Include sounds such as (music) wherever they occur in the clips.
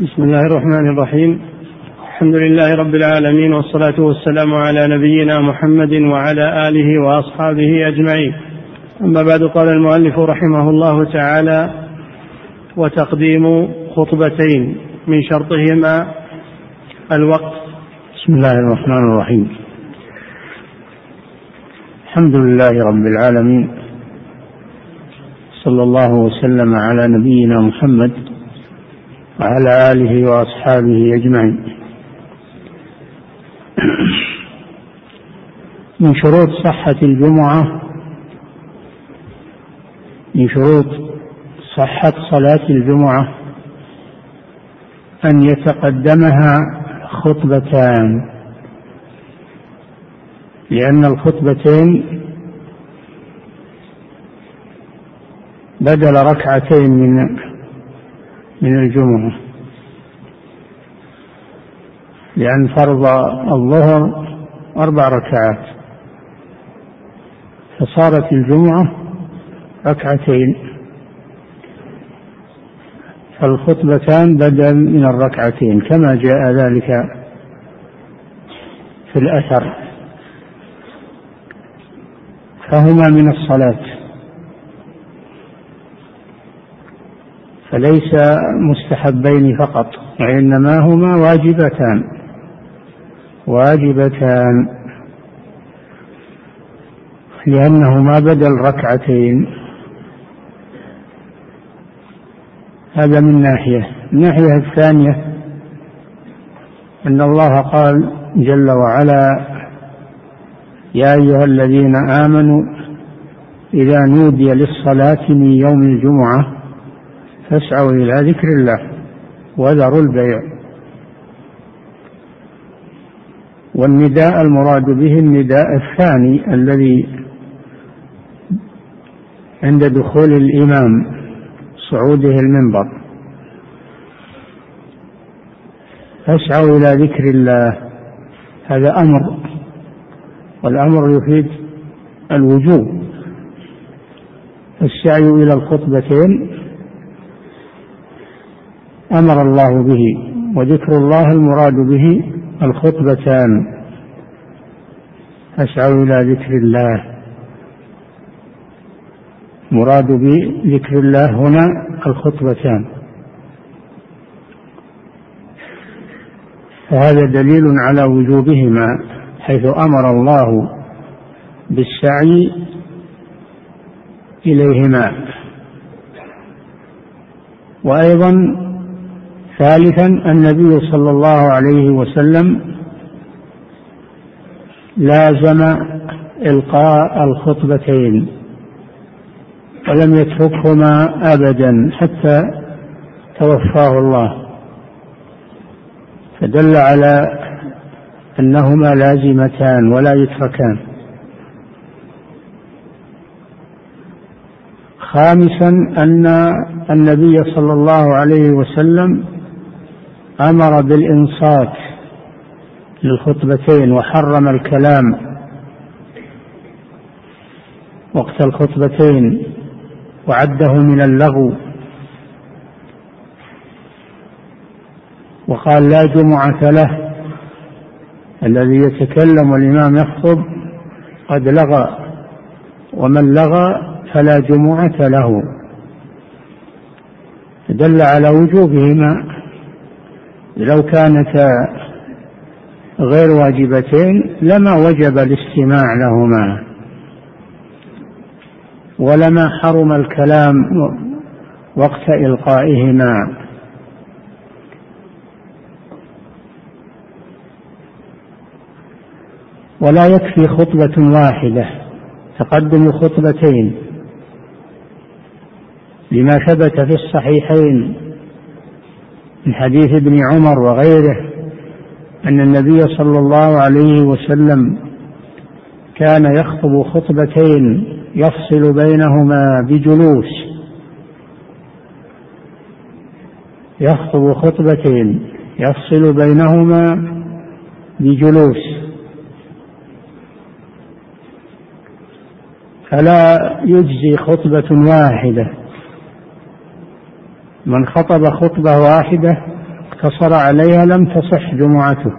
بسم الله الرحمن الرحيم. الحمد لله رب العالمين والصلاة والسلام على نبينا محمد وعلى آله وأصحابه أجمعين. أما بعد قال المؤلف رحمه الله تعالى وتقديم خطبتين من شرطهما الوقت. بسم الله الرحمن الرحيم. الحمد لله رب العالمين صلى الله وسلم على نبينا محمد وعلى آله وأصحابه أجمعين. من شروط صحة الجمعة من شروط صحة صلاة الجمعة أن يتقدمها خطبتان. لأن الخطبتين بدل ركعتين من من الجمعة. لأن فرض الظهر أربع ركعات. فصارت الجمعة ركعتين. فالخطبتان بدل من الركعتين كما جاء ذلك في الأثر. فهما من الصلاة. فليس مستحبين فقط وإنما هما واجبتان. واجبتان. لأنهما بدل ركعتين هذا من ناحية. الناحية الثانية أن الله قال جل وعلا يا أيها الذين آمنوا إذا نودي للصلاة من يوم الجمعة فاسعوا إلى ذكر الله وذروا البيع. والنداء المراد به النداء الثاني الذي عند دخول الإمام صعوده المنبر. فاسعوا إلى ذكر الله. هذا أمر والأمر يفيد الوجوب. السعي إلى الخطبتين أمر الله به وذكر الله المراد به الخطبتان. اسعوا إلى ذكر الله. مراد بذكر الله هنا الخطبتان. فهذا دليل على وجوبهما حيث أمر الله بالسعي إليهما. وأيضا ثالثا النبي صلى الله عليه وسلم لازم إلقاء الخطبتين ولم يتركهما أبدا حتى توفاه الله. فدل على أنهما لازمتان ولا يتركان. خامسا أن النبي صلى الله عليه وسلم أمر بالإنصات للخطبتين وحرم الكلام وقت الخطبتين وعده من اللغو وقال لا جمعة له الذي يتكلم والإمام يخطب قد لغى ومن لغى فلا جمعة له دل على وجوبهما لو كانتا غير واجبتين لما وجب الاستماع لهما. ولما حرم الكلام وقت إلقائهما. ولا يكفي خطبة واحدة تقدم خطبتين لما ثبت في الصحيحين من حديث ابن عمر وغيره أن النبي صلى الله عليه وسلم كان يخطب خطبتين يفصل بينهما بجلوس. يخطب خطبتين يفصل بينهما بجلوس. فلا يجزي خطبة واحدة. من خطب خطبة واحدة واقتصر عليها لم تصح جمعته.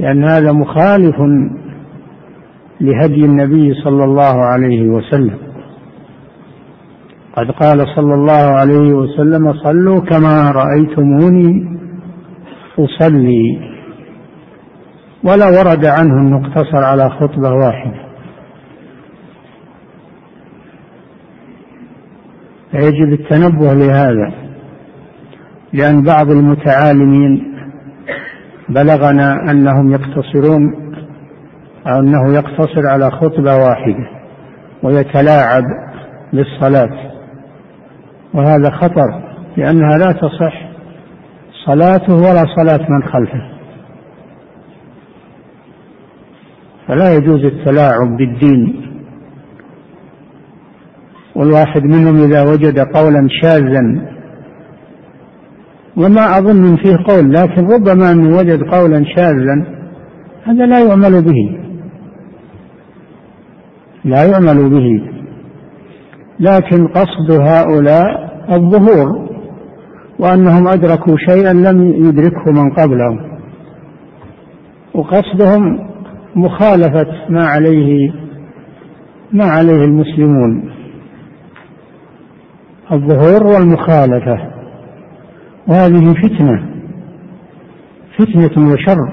لأن هذا مخالف لهدي النبي صلى الله عليه وسلم. قد قال صلى الله عليه وسلم صلوا كما رأيتموني أصلي. ولا ورد عنه أنه اقتصر على خطبة واحدة. فيجب التنبه لهذا لأن بعض المتعالمين بلغنا أنهم يقتصرون أو أنه يقتصر على خطبة واحدة ويتلاعب بالصلاة. وهذا خطر لأنها لا تصح صلاته ولا صلاة من خلفه. فلا يجوز التلاعب بالدين. والواحد منهم إذا وجد قولا شاذا. وما أظن فيه قول لكن ربما أنه وجد قولا شاذا هذا لا يعمل به. لا يعمل به. لكن قصد هؤلاء الظهور وأنهم أدركوا شيئا لم يدركه من قبلهم. وقصدهم مخالفة ما عليه ما عليه المسلمون. الظهور والمخالفة. وهذه فتنة فتنة وشر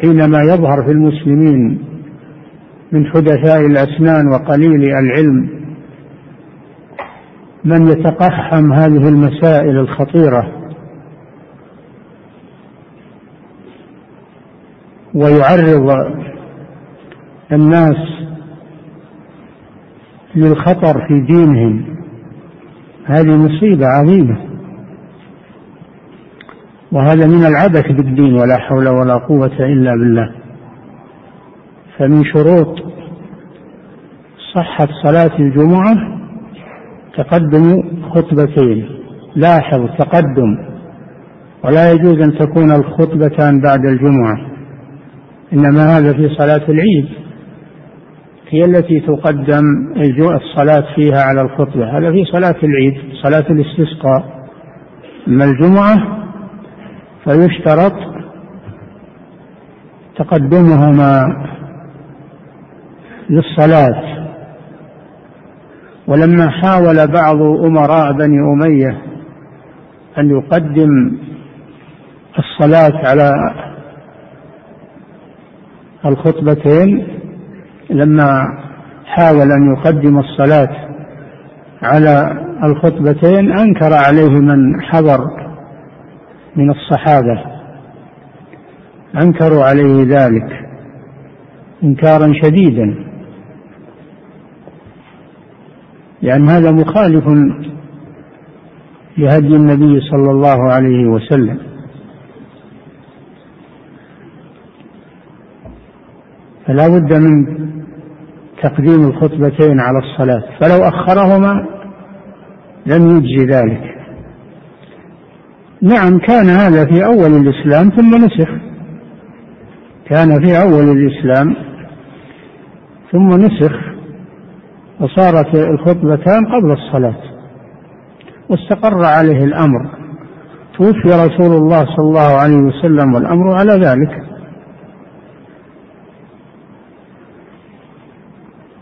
حينما يظهر في المسلمين من حدثاء الأسنان وقليل العلم من يتقحم هذه المسائل الخطيرة ويعرض الناس للخطر في دينهم. هذه مصيبة عظيمة. وهذا من العبث بالدين ولا حول ولا قوة إلا بالله. فمن شروط صحة صلاة الجمعة تقدم خطبتين. لاحظ تقدم ولا يجوز أن تكون الخطبتان بعد الجمعة إنما هذا في صلاة العيد. هي التي تقدم الصلاة فيها على الخطبة. هذا في صلاة العيد صلاة الاستسقاء. أما الجمعة فيشترط تقدمهما للصلاة. ولما حاول بعض أمراء بني أمية أن يقدم الصلاة على الخطبتين لما حاول أن يقدم الصلاة على الخطبتين أنكر عليه من حضر من الصحابة. أنكروا عليه ذلك إنكارا شديدا. لأن هذا مخالف لهدي النبي صلى الله عليه وسلم. فلا بد من تقديم الخطبتين على الصلاة فلو أخرهما لم يجزي ذلك. نعم كان هذا في أول الإسلام ثم نسخ. كان في أول الإسلام ثم نسخ وصارت الخطبتان قبل الصلاة. واستقر عليه الأمر. توفي رسول الله صلى الله عليه وسلم والأمر على ذلك.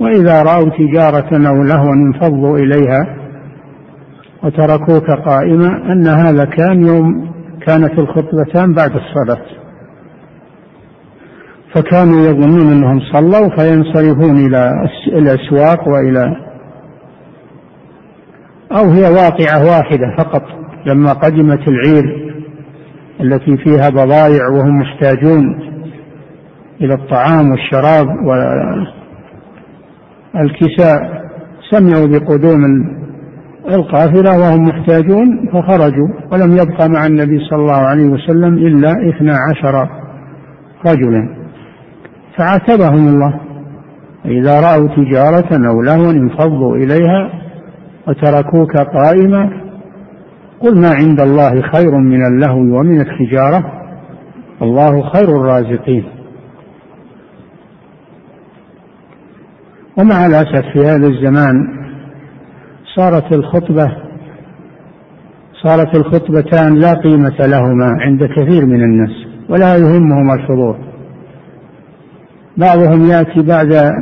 وإذا رأوا تجارة أو لهوا انفضوا إليها وتركوك قائما أن هذا كان يوم كانت الخطبتان بعد الصلاة. فكانوا يظنون أنهم صلوا فينصرفون إلى الأسواق وإلى أو هي واقعة واحدة فقط. لما قدمت العير التي فيها بضائع وهم محتاجون إلى الطعام والشراب والكساء سمعوا بقدوم القافلة وهم محتاجون فخرجوا ولم يبقى مع النبي صلى الله عليه وسلم إلا اثنا عشر رجلا. فعاتبهم الله. إذا رأوا تجارة أو لهوا انفضوا إليها وتركوك قائما قل ما عند الله خير من اللهو ومن التجارة الله خير الرازقين. ومع الأسف في هذا الزمان صارت الخطبة صارت الخطبتان لا قيمة لهما عند كثير من الناس ولا يهمهم الحضور. بعضهم يأتي بعد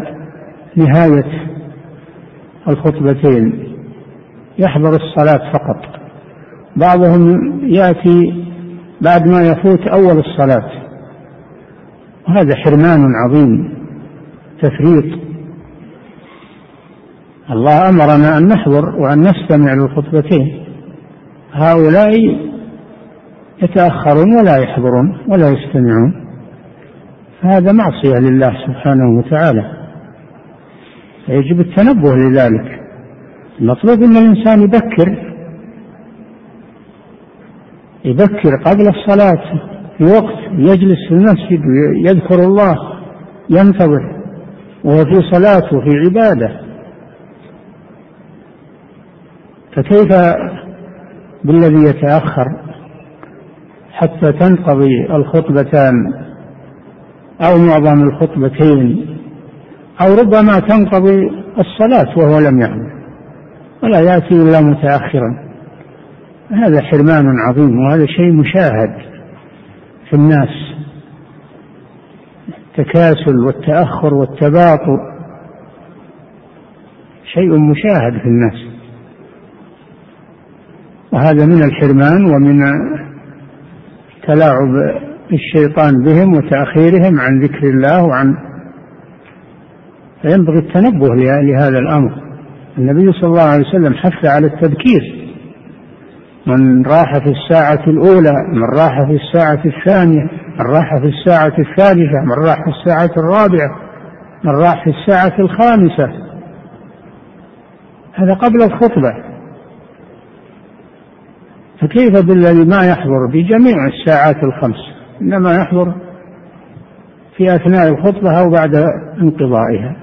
نهاية الخطبتين يحضر الصلاة فقط. بعضهم يأتي بعد ما يفوت أول الصلاة. وهذا حرمان عظيم تفريط. الله أمرنا أن نحضر وأن نستمع للخطبتين. هؤلاء يتأخرون ولا يحضرون ولا يستمعون. فهذا معصية لله سبحانه وتعالى. فيجب التنبه لذلك. المطلوب أن الإنسان يبكر. يبكر قبل الصلاة في وقت يجلس في المسجد ويذكر الله ينتظر وهو في صلاة وفي عبادة. فكيف بالذي يتأخر حتى تنقضي الخطبتان أو معظم الخطبتين أو ربما تنقضي الصلاة وهو لم يعمل ولا يأتي إلا متأخرا؟ هذا حرمان عظيم وهذا شيء مشاهد في الناس. التكاسل والتأخر والتباطؤ شيء مشاهد في الناس. وهذا من الحرمان ومن تلاعب الشيطان بهم وتأخيرهم عن ذكر الله وعن فينبغي التنبه لهذا الأمر. النبي صلى الله عليه وسلم حث على التبكير من راح في الساعة الأولى من راح في الساعة الثانية من راح في الساعة الثالثة من راح في الساعة الرابعة من راح في الساعة الخامسة. هذا قبل الخطبة. فكيف بالذي ما يحضر في جميع الساعات الخمس؟ إنما يحضر في أثناء الخطبة أو بعد انقضائها.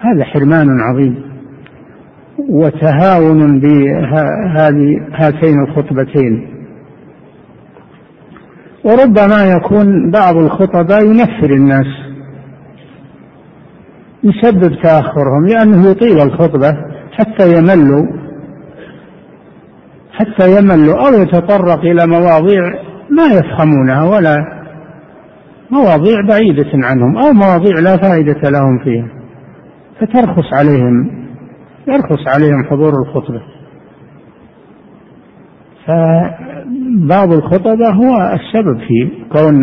هذا حرمان عظيم وتهاون بهذه هاتين الخطبتين. وربما يكون بعض الخطباء ينفر الناس يسبب تأخرهم لأنه يطيل الخطبة حتى يملوا حتى يملوا أو يتطرق إلى مواضيع ما يفهمونها ولا مواضيع بعيدة عنهم أو مواضيع لا فائدة لهم فيها. فترخص عليهم يرخص عليهم حضور الخطبة. فبعض الخطبة هو السبب في كون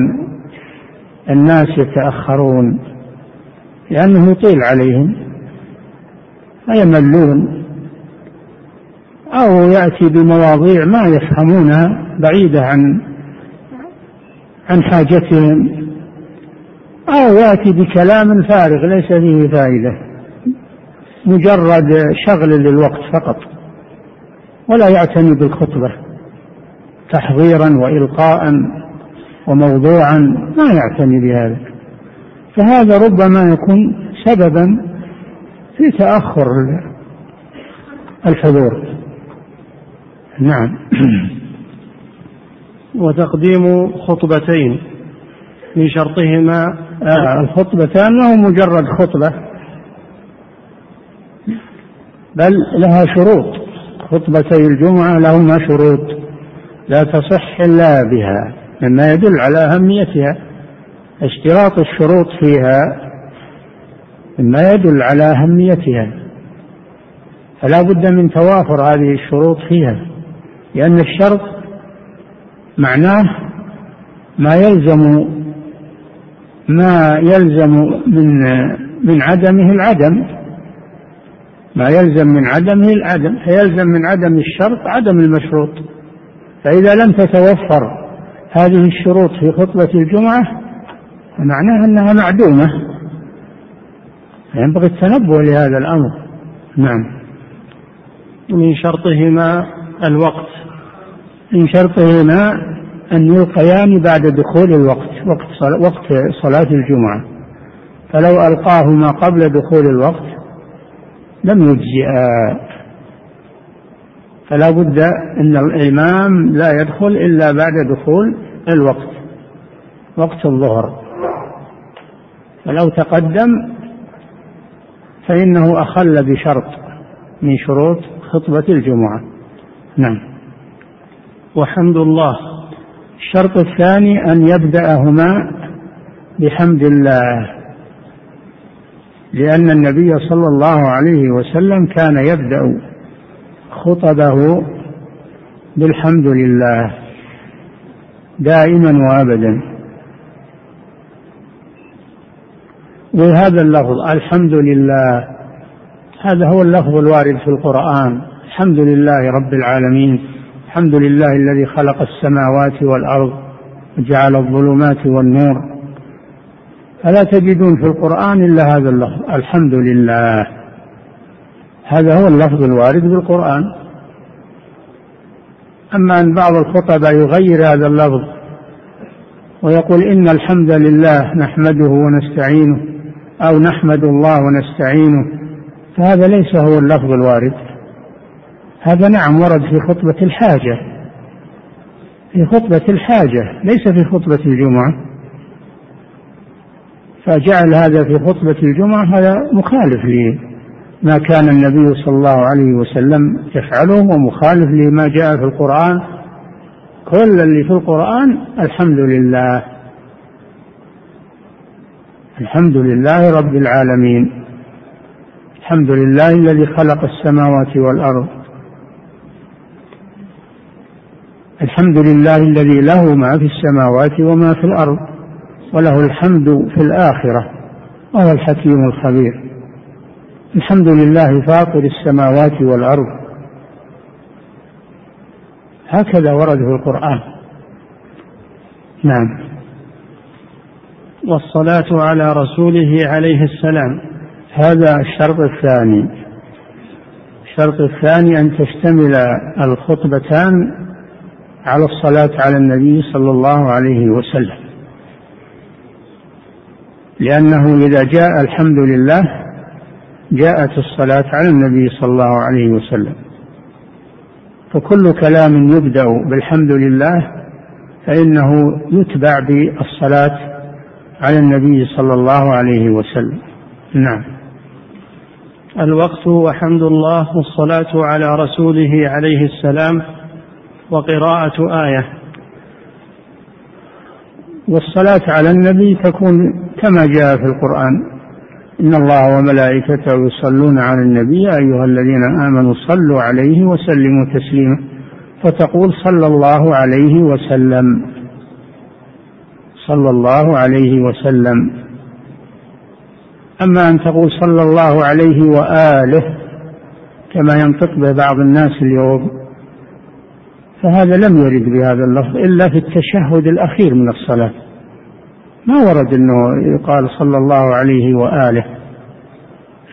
الناس يتأخرون لأنه يطيل عليهم فيملون. أو يأتي بمواضيع ما يفهمونها بعيدة عن عن حاجتهم أو يأتي بكلام فارغ ليس فيه فائدة مجرد شغل للوقت فقط ولا يعتني بالخطبة تحضيرا وإلقاء وموضوعا ما يعتني بهذا فهذا ربما يكون سببا في تأخر الحضور. نعم. (clears throat) وتقديم خطبتين من شرطهما آه الخطبتان له مجرد خطبة بل لها شروط. خطبتي الجمعة لهما شروط. لا تصح إلا بها مما يدل على أهميتها. اشتراط الشروط فيها مما يدل على أهميتها. فلا بد من توافر هذه الشروط فيها. لأن الشرط معناه ما يلزم ما يلزم من من عدمه العدم. ما يلزم من عدمه العدم فيلزم من عدم الشرط عدم المشروط. فإذا لم تتوفر هذه الشروط في خطبة الجمعة فمعناها أنها معدومة. ينبغي التنبه لهذا الأمر. نعم. من شرطهما الوقت. من شرطهما أن يلقيان بعد دخول الوقت وقت وقت صلاة الجمعة. فلو ألقاهما قبل دخول الوقت لم يجزئا. فلا بد أن الإمام لا يدخل إلا بعد دخول الوقت وقت الظهر. فلو تقدم فإنه أخل بشرط من شروط خطبة الجمعة. نعم. وحمد الله. الشرط الثاني أن يبدأهما بحمد الله. لأن النبي صلى الله عليه وسلم كان يبدأ خطبه بالحمد لله دائما وابدا. وهذا اللفظ الحمد لله هذا هو اللفظ الوارد في القرآن. الحمد لله رب العالمين. الحمد لله الذي خلق السماوات والأرض وجعل الظلمات والنور. فلا تجدون في القرآن إلا هذا اللفظ الحمد لله. هذا هو اللفظ الوارد في القرآن. أما أن بعض الخطباء يغير هذا اللفظ ويقول إن الحمد لله نحمده ونستعينه أو نحمد الله ونستعينه فهذا ليس هو اللفظ الوارد. هذا نعم ورد في خطبة الحاجة. في خطبة الحاجة ليس في خطبة الجمعة. فجعل هذا في خطبة الجمعة هذا مخالف لما كان النبي صلى الله عليه وسلم يفعله ومخالف لما جاء في القرآن. كل اللي في القرآن الحمد لله. الحمد لله رب العالمين. الحمد لله الذي خلق السماوات والأرض. الحمد لله الذي له ما في السماوات وما في الأرض وله الحمد في الآخرة وهو الحكيم الخبير. الحمد لله فاطر السماوات والأرض. هكذا ورد في القرآن. نعم. والصلاة على رسوله عليه السلام. هذا الشرط الثاني. الشرط الثاني أن تشتمل الخطبتان على الصلاة على النبي صلى الله عليه وسلم. لأنه إذا جاء الحمد لله جاءت الصلاة على النبي صلى الله عليه وسلم. فكل كلام يبدأ بالحمد لله فإنه يتبع بالصلاة على النبي صلى الله عليه وسلم. نعم. الوقت وحمد الله والصلاة على رسوله عليه السلام وقراءة آية. والصلاة على النبي تكون كما جاء في القرآن. إن الله وملائكته يصلون على النبي أيها الذين آمنوا صلوا عليه وسلموا تسليما. فتقول صلى الله عليه وسلم. صلى الله عليه وسلم. أما أن تقول صلى الله عليه وآله كما ينطق به بعض الناس اليوم فهذا لم يرد بهذا اللفظ إلا في التشهد الأخير من الصلاة. ما ورد أنه يقال صلى الله عليه وآله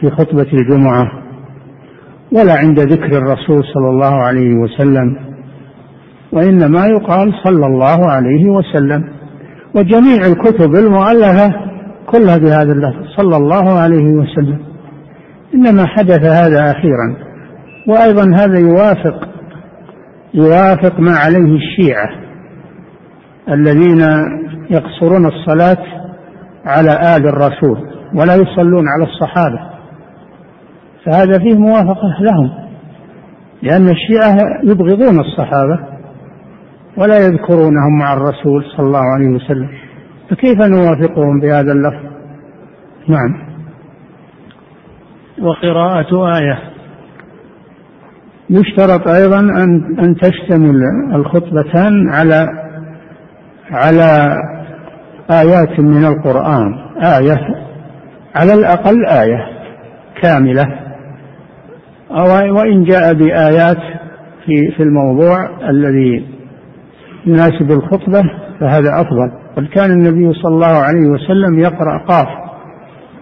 في خطبة الجمعة ولا عند ذكر الرسول صلى الله عليه وسلم وإنما يقال صلى الله عليه وسلم. وجميع الكتب المؤلفة كلها بهذا اللفظ صلى الله عليه وسلم. إنما حدث هذا أخيرا وأيضا هذا يوافق يوافق ما عليه الشيعة الذين يقصرون الصلاة على آل الرسول ولا يصلون على الصحابة. فهذا فيه موافقة لهم لأن الشيعة يبغضون الصحابة ولا يذكرونهم مع الرسول صلى الله عليه وسلم. فكيف نوافقهم بهذا اللفظ؟ نعم. وقراءة آية. يشترط أيضا أن أن تشتمل الخطبتان على على آيات من القرآن. آية على الأقل آية كاملة. أو وإن جاء بآيات في في الموضوع الذي يناسب الخطبة فهذا أفضل. قد كان النبي صلى الله عليه وسلم يقرأ قاف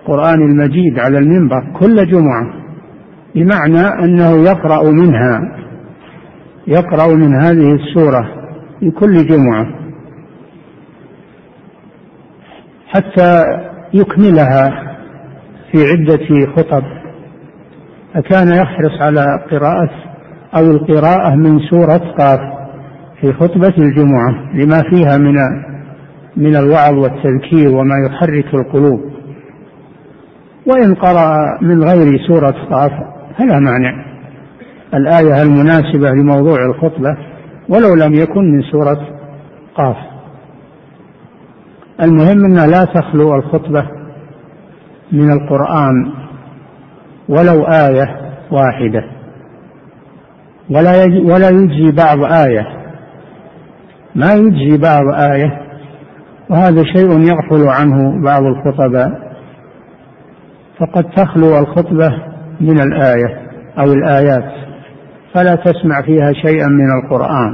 القرآن المجيد على المنبر كل جمعة. بمعنى أنه يقرأ منها يقرأ من هذه السورة في كل جمعة حتى يكملها في عدة خطب. فكان يحرص على قراءة أو القراءة من سورة قاف في خطبة الجمعة لما فيها من من الوعظ والتذكير وما يحرك القلوب. وإن قرأ من غير سورة قاف فلا مانع الآية المناسبة لموضوع الخطبة ولو لم يكن من سورة قاف. المهم أنها لا تخلو الخطبة من القرآن ولو آية واحدة. ولا ولا يجزي بعض آية. ما يجزي بعض آية وهذا شيء يغفل عنه بعض الخطباء. فقد تخلو الخطبة من الآية أو الآيات فلا تسمع فيها شيئا من القرآن.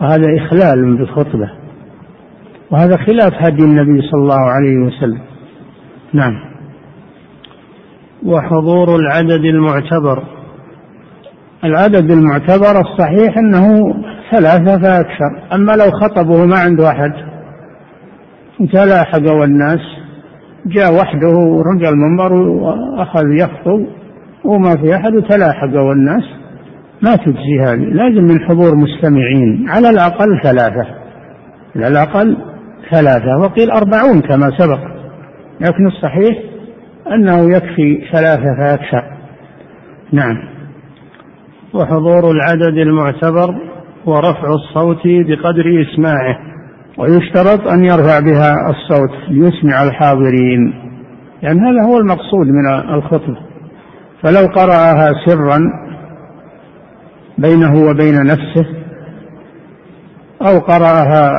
وهذا إخلال بالخطبة وهذا خلاف هدي النبي صلى الله عليه وسلم. نعم. وحضور العدد المعتبر. العدد المعتبر الصحيح أنه ثلاثة فأكثر. أما لو خطبه ما عنده أحد تلاحق والناس جاء وحده ورجع المنبر وأخذ يخطب وما في أحد وتلاحق والناس ما تجزي هذه. لازم من حضور مستمعين على الأقل ثلاثة. على الأقل ثلاثة وقيل أربعون كما سبق. لكن الصحيح أنه يكفي ثلاثة فأكثر نعم. وحضور العدد المعتبر ورفع الصوت بقدر إسماعه. ويشترط أن يرفع بها الصوت ليسمع الحاضرين لأن يعني هذا هو المقصود من الخطبة. فلو قرأها سرا بينه وبين نفسه أو قرأها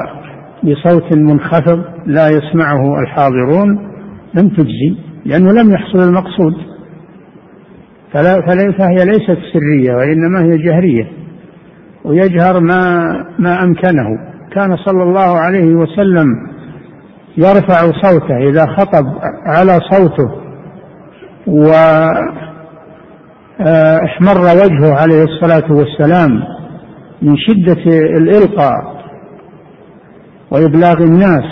بصوت منخفض لا يسمعه الحاضرون لم تجزي لأنه لم يحصل المقصود. فلا فهي ليست سرية وإنما هي جهرية ويجهر ما ما أمكنه. كان صلى الله عليه وسلم يرفع صوته إذا خطب على صوته و آه، وجهه عليه الصلاة والسلام من شدة الإلقاء وإبلاغ الناس.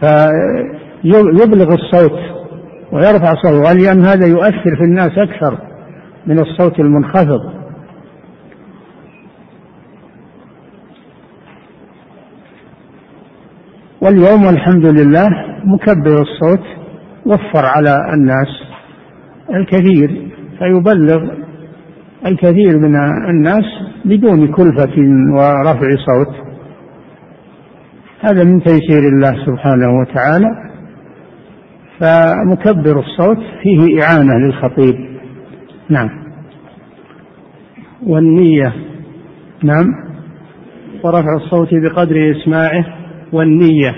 فيبلغ الصوت ويرفع صوته. ولأن هذا يؤثر في الناس أكثر من الصوت المنخفض. واليوم والحمد لله مكبر الصوت وفر على الناس الكثير فيبلغ الكثير من الناس بدون كلفة ورفع صوت. هذا من تيسير الله سبحانه وتعالى فمكبر الصوت فيه إعانة للخطيب. نعم. والنية. نعم. ورفع الصوت بقدر إسماعه. والنية.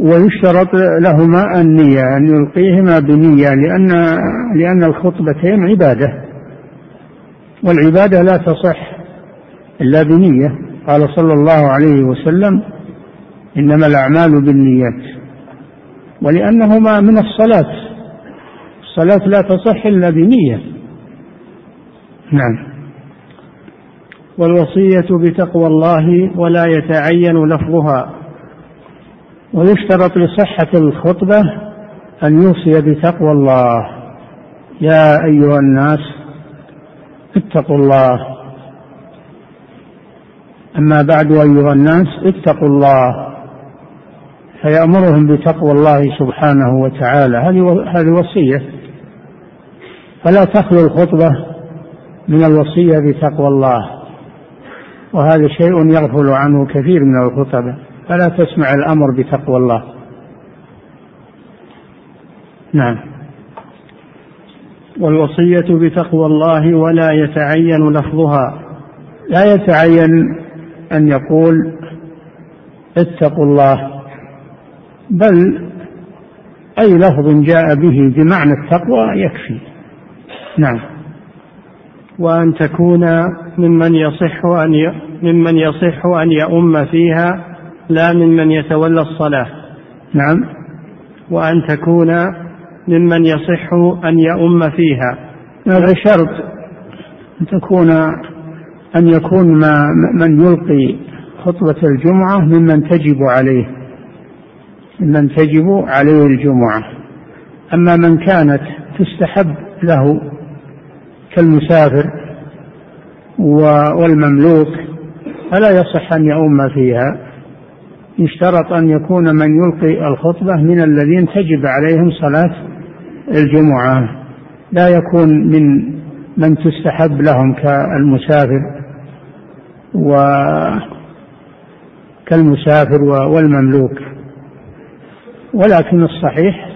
ويشترط لهما النية أن يلقيهما بنية لأن لأن الخطبتين عبادة. والعبادة لا تصح إلا بنية. قال صلى الله عليه وسلم إنما الأعمال بالنيات. ولأنهما من الصلاة. الصلاة لا تصح إلا بنية. نعم. والوصية بتقوى الله ولا يتعين لفظها. ويشترط لصحة الخطبة أن يوصي بتقوى الله. يا أيها الناس اتقوا الله. أما بعد أيها الناس اتقوا الله. فيأمرهم بتقوى الله سبحانه وتعالى. هذه وصية. فلا تخلو الخطبة من الوصية بتقوى الله. وهذا شيء يغفل عنه كثير من الخطبة فلا تسمع الأمر بتقوى الله. نعم. والوصية بتقوى الله ولا يتعين لفظها. لا يتعين أن يقول اتقوا الله. بل أي لفظ جاء به بمعنى التقوى يكفي. نعم. وأن تكون ممن يصح أن ممن يصح أن يؤم فيها لا ممن يتولى الصلاة. نعم. وأن تكون ممن يصح أن يؤم فيها. هذا شرط. أن تكون أن يكون ما من يلقي خطبة الجمعة ممن تجب عليه. ممن تجب عليه الجمعة. أما من كانت تستحب له كالمسافر والمملوك فلا يصح أن يؤم فيها. يشترط أن يكون من يلقي الخطبة من الذين تجب عليهم صلاة الجمعة. لا يكون من من تستحب لهم كالمسافر و كالمسافر والمملوك. ولكن الصحيح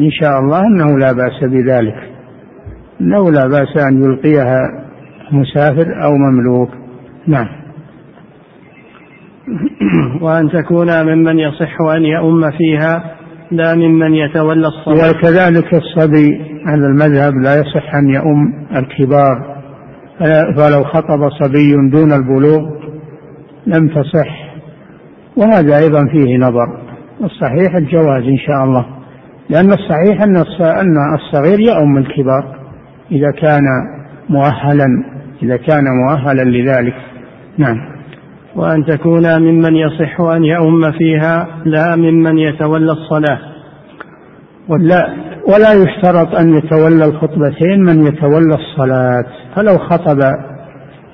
إن شاء الله أنه لا بأس بذلك. أنه لا بأس أن يلقيها مسافر أو مملوك. نعم. (clears throat) وأن تكون ممن يصح أن يؤم فيها لا ممن يتولى الصلاة وكذلك الصبي على المذهب لا يصح أن يؤم الكبار. فلو خطب صبي دون البلوغ لم تصح. وهذا أيضا فيه نظر. الصحيح الجواز إن شاء الله. لأن الصحيح أن الصغير يؤم الكبار. إذا كان مؤهلا إذا كان مؤهلا لذلك. نعم. وأن تكون ممن يصح أن يؤم فيها لا ممن يتولى الصلاة. ولا ولا يشترط أن يتولى الخطبتين من يتولى الصلاة. فلو خطب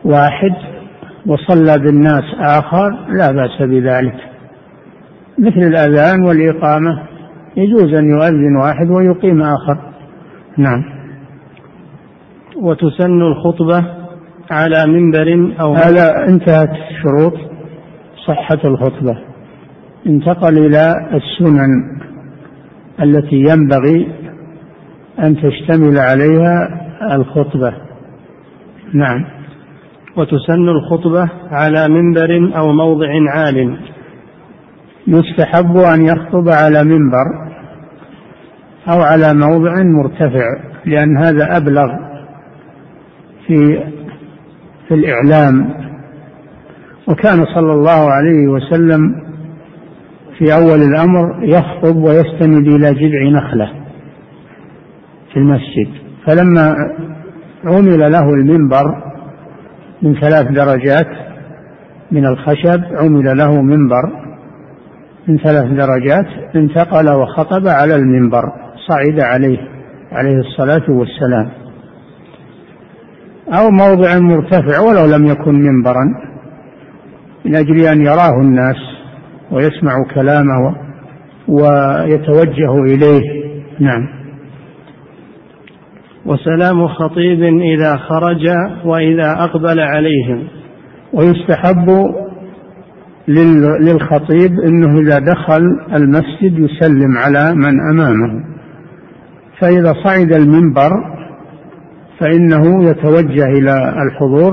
واحد وصلى بالناس آخر لا بأس بذلك. مثل الأذان والإقامة يجوز أن يؤذن واحد ويقيم آخر. نعم. وتسن الخطبة على منبر أو هذا انتهت شروط صحة الخطبة. انتقل إلى السنن التي ينبغي أن تشتمل عليها الخطبة. نعم. وتسن الخطبة على منبر أو موضع عال. يستحب أن يخطب على منبر أو على موضع مرتفع لأن هذا أبلغ في في الإعلام. وكان صلى الله عليه وسلم في أول الأمر يخطب ويستند إلى جذع نخلة في المسجد. فلما عمل له المنبر من ثلاث درجات من الخشب عمل له منبر من ثلاث درجات انتقل وخطب على المنبر صعد عليه عليه الصلاة والسلام. أو موضع مرتفع ولو لم يكن منبرا من أجل أن يراه الناس ويسمع كلامه ويتوجه إليه. نعم. وسلام خطيب إذا خرج وإذا أقبل عليهم. ويستحب للخطيب إنه إذا دخل المسجد يسلم على من أمامه. فإذا صعد المنبر فإنه يتوجه إلى الحضور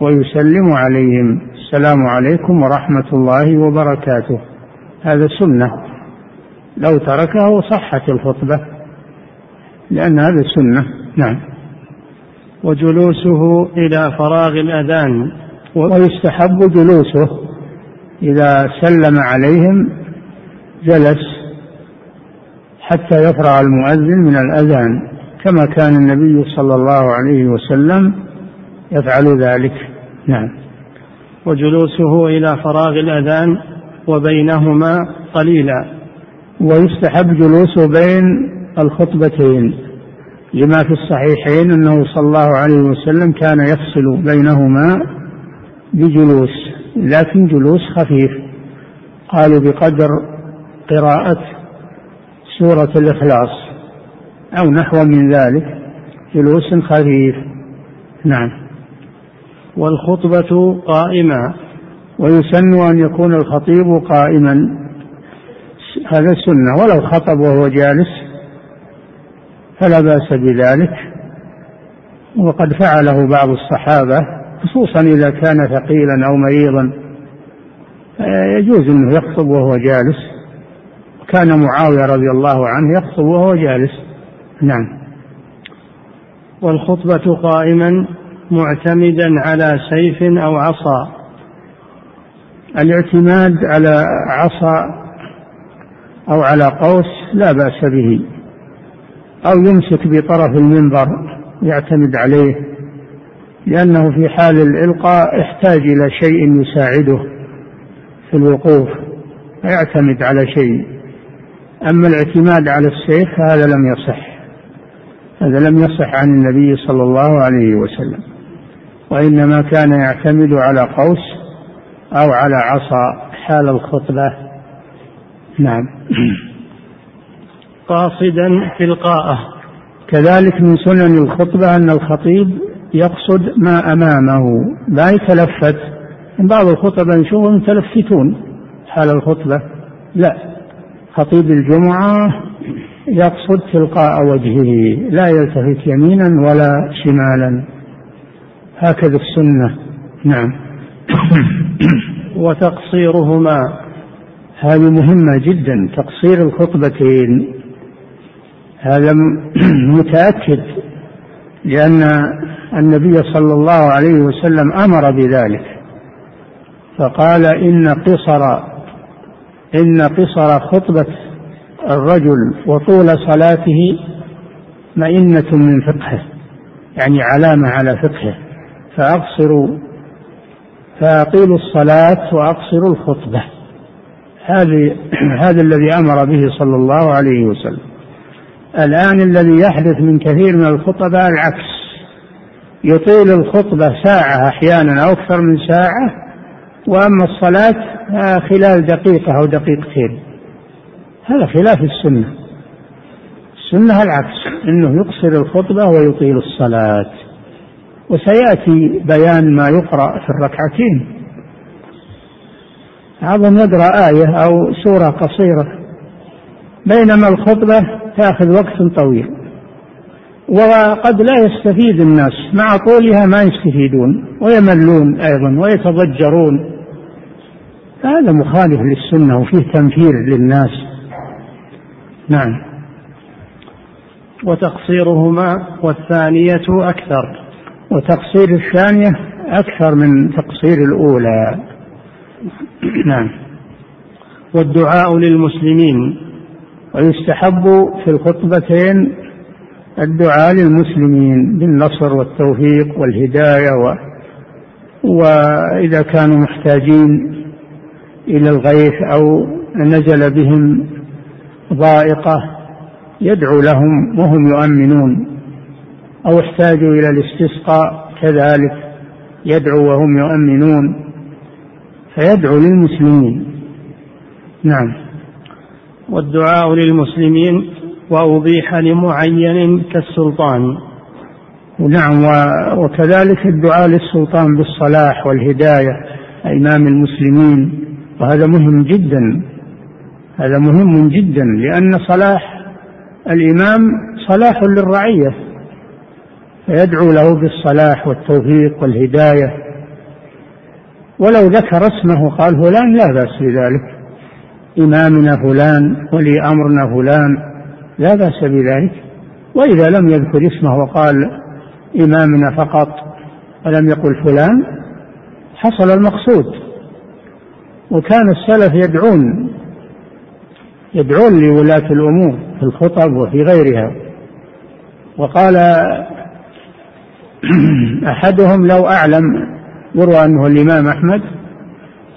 ويسلم عليهم. السلام عليكم ورحمة الله وبركاته. هذا سنة. لو تركه صحت الخطبة. لأن هذا سنة. نعم. وجلوسه إلى فراغ الأذان. ويستحب جلوسه. إذا سلم عليهم جلس حتى يفرغ المؤذن من الأذان. كما كان النبي صلى الله عليه وسلم يفعل ذلك. نعم. وجلوسه إلى فراغ الأذان وبينهما قليلا. ويستحب جلوسه بين الخطبتين. لما في الصحيحين أنه صلى الله عليه وسلم كان يفصل بينهما بجلوس لكن جلوس خفيف. قالوا بقدر قراءة سورة الإخلاص. أو نحو من ذلك جلوس خفيف نعم. والخطبة قائمة ويسن أن يكون الخطيب قائما. هذا سنة ولو خطب وهو جالس فلا بأس بذلك. وقد فعله بعض الصحابة خصوصا إذا كان ثقيلا أو مريضا. يجوز أنه يخطب وهو جالس. كان معاوية رضي الله عنه يخطب وهو جالس. نعم. والخطبة قائما معتمدا على سيف أو عصا. الاعتماد على عصا أو على قوس لا بأس به. أو يمسك بطرف المنبر يعتمد عليه لأنه في حال الإلقاء يحتاج إلى شيء يساعده في الوقوف يعتمد على شيء. أما الاعتماد على السيف هذا لم يصح. هذا لم يصح عن النبي صلى الله عليه وسلم وإنما كان يعتمد على قوس أو على عصا حال الخطبة. نعم. (clears throat) قاصدا تلقاءه كذلك من سنن الخطبة أن الخطيب يقصد ما أمامه. لا يتلفت. بعض الخطبة نشوفهم متلفتون حال الخطبة. لا. خطيب الجمعة يقصد تلقاء وجهه لا يلتفت يمينا ولا شمالا. هكذا السنة. نعم. (coughs) وتقصيرهما هذه مهمة جدا تقصير الخطبتين. هذا (coughs) متأكد لأن النبي صلى الله عليه وسلم أمر بذلك. فقال إن قصر إن قصر خطبة الرجل وطول صلاته مئنة من فقهه يعني علامة على فقهه فأقصروا فأطيلوا الصلاة وأقصروا الخطبة. هذه (clears throat) هذا الذي أمر به صلى الله عليه وسلم. الآن الذي يحدث من كثير من الخطباء العكس. يطيل الخطبة ساعة أحيانا أو أكثر من ساعة وأما الصلاة خلال دقيقة أو دقيقتين. هذا خلاف السنة. السنة العكس أنه يقصر الخطبة ويطيل الصلاة. وسيأتي بيان ما يقرأ في الركعتين. بعضهم يقرأ آية أو سورة قصيرة. بينما الخطبة تأخذ وقت طويل. وقد لا يستفيد الناس مع طولها ما يستفيدون ويملون أيضا ويتضجرون. هذا مخالف للسنة وفيه تنفير للناس. نعم. وتقصيرهما والثانية أكثر. وتقصير الثانية أكثر من تقصير الأولى. نعم. والدعاء للمسلمين. ويستحب في الخطبتين الدعاء للمسلمين بالنصر والتوفيق والهداية و وإذا كانوا محتاجين إلى الغيث أو نزل بهم ضائقة يدعو لهم وهم يؤمنون أو احتاجوا إلى الاستسقاء كذلك يدعو وهم يؤمنون فيدعو للمسلمين. نعم. والدعاء للمسلمين وأبيح لمعين كالسلطان. نعم وكذلك الدعاء للسلطان بالصلاح والهداية إمام المسلمين وهذا مهم جدا. هذا مهم جدا لأن صلاح الإمام صلاح للرعية فيدعو له بالصلاح والتوفيق والهداية. ولو ذكر اسمه قال فلان لا بأس بذلك إمامنا فلان ولي أمرنا فلان لا بأس بذلك. وإذا لم يذكر اسمه وقال إمامنا فقط ولم يقل فلان حصل المقصود. وكان السلف يدعون يدعون لولاة الأمور في الخطب وفي غيرها. وقال (clears throat) أحدهم لو أعلم يروى أنه الإمام أحمد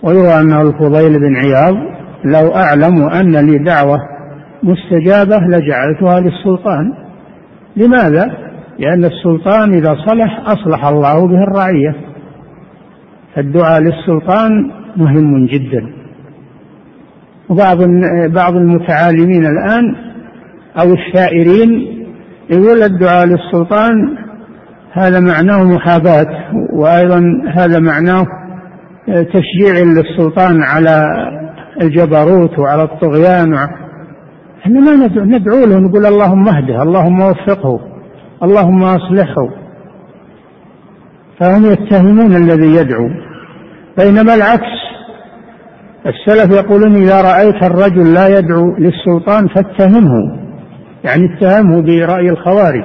ويروى أنه الفضيل بن عياض لو أعلم أن لي دعوة مستجابة لجعلتها للسلطان. لماذا؟ لأن السلطان إذا صلح أصلح الله به الرعية. فالدعاء للسلطان مهم جدا. وبعض بعض المتعالمين الآن أو الشائرين يقول الدعاء للسلطان هذا معناه محاباة وأيضا هذا معناه تشجيع للسلطان على الجبروت وعلى الطغيان إحنا ما ندعو له نقول اللهم اهده اللهم وفقه اللهم أصلحه. فهم يتهمون الذي يدعو. بينما العكس السلف يقولون إذا رأيت الرجل لا يدعو للسلطان فاتهمه يعني اتهمه برأي الخوارج.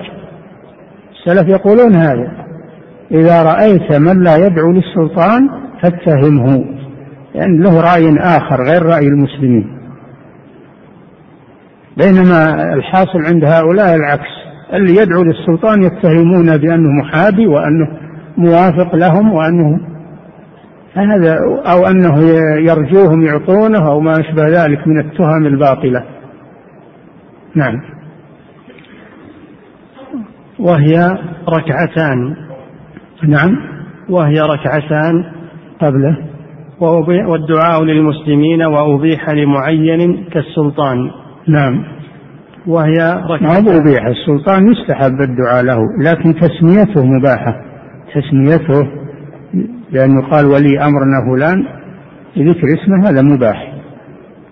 السلف يقولون هذا. إذا رأيت من لا يدعو للسلطان فاتهمه لأن يعني له رأي آخر غير رأي المسلمين. بينما الحاصل عند هؤلاء العكس اللي يدعو للسلطان يتهمون بأنه محابي وأنه موافق لهم وأنه هذا أو أنه يرجوهم يعطونه أو ما أشبه ذلك من التهم الباطلة؟ نعم. وهي ركعتان. نعم. وهي ركعتان قبله. والدعاء للمسلمين وأبيح لمعين كالسلطان. نعم. وهي ركعتان. ما أبيح؟ السلطان يستحب الدعاء له لكن تسميته مباحة. تسميته لأنه قال ولي أمرنا فلان ذكر اسمه هذا مباح.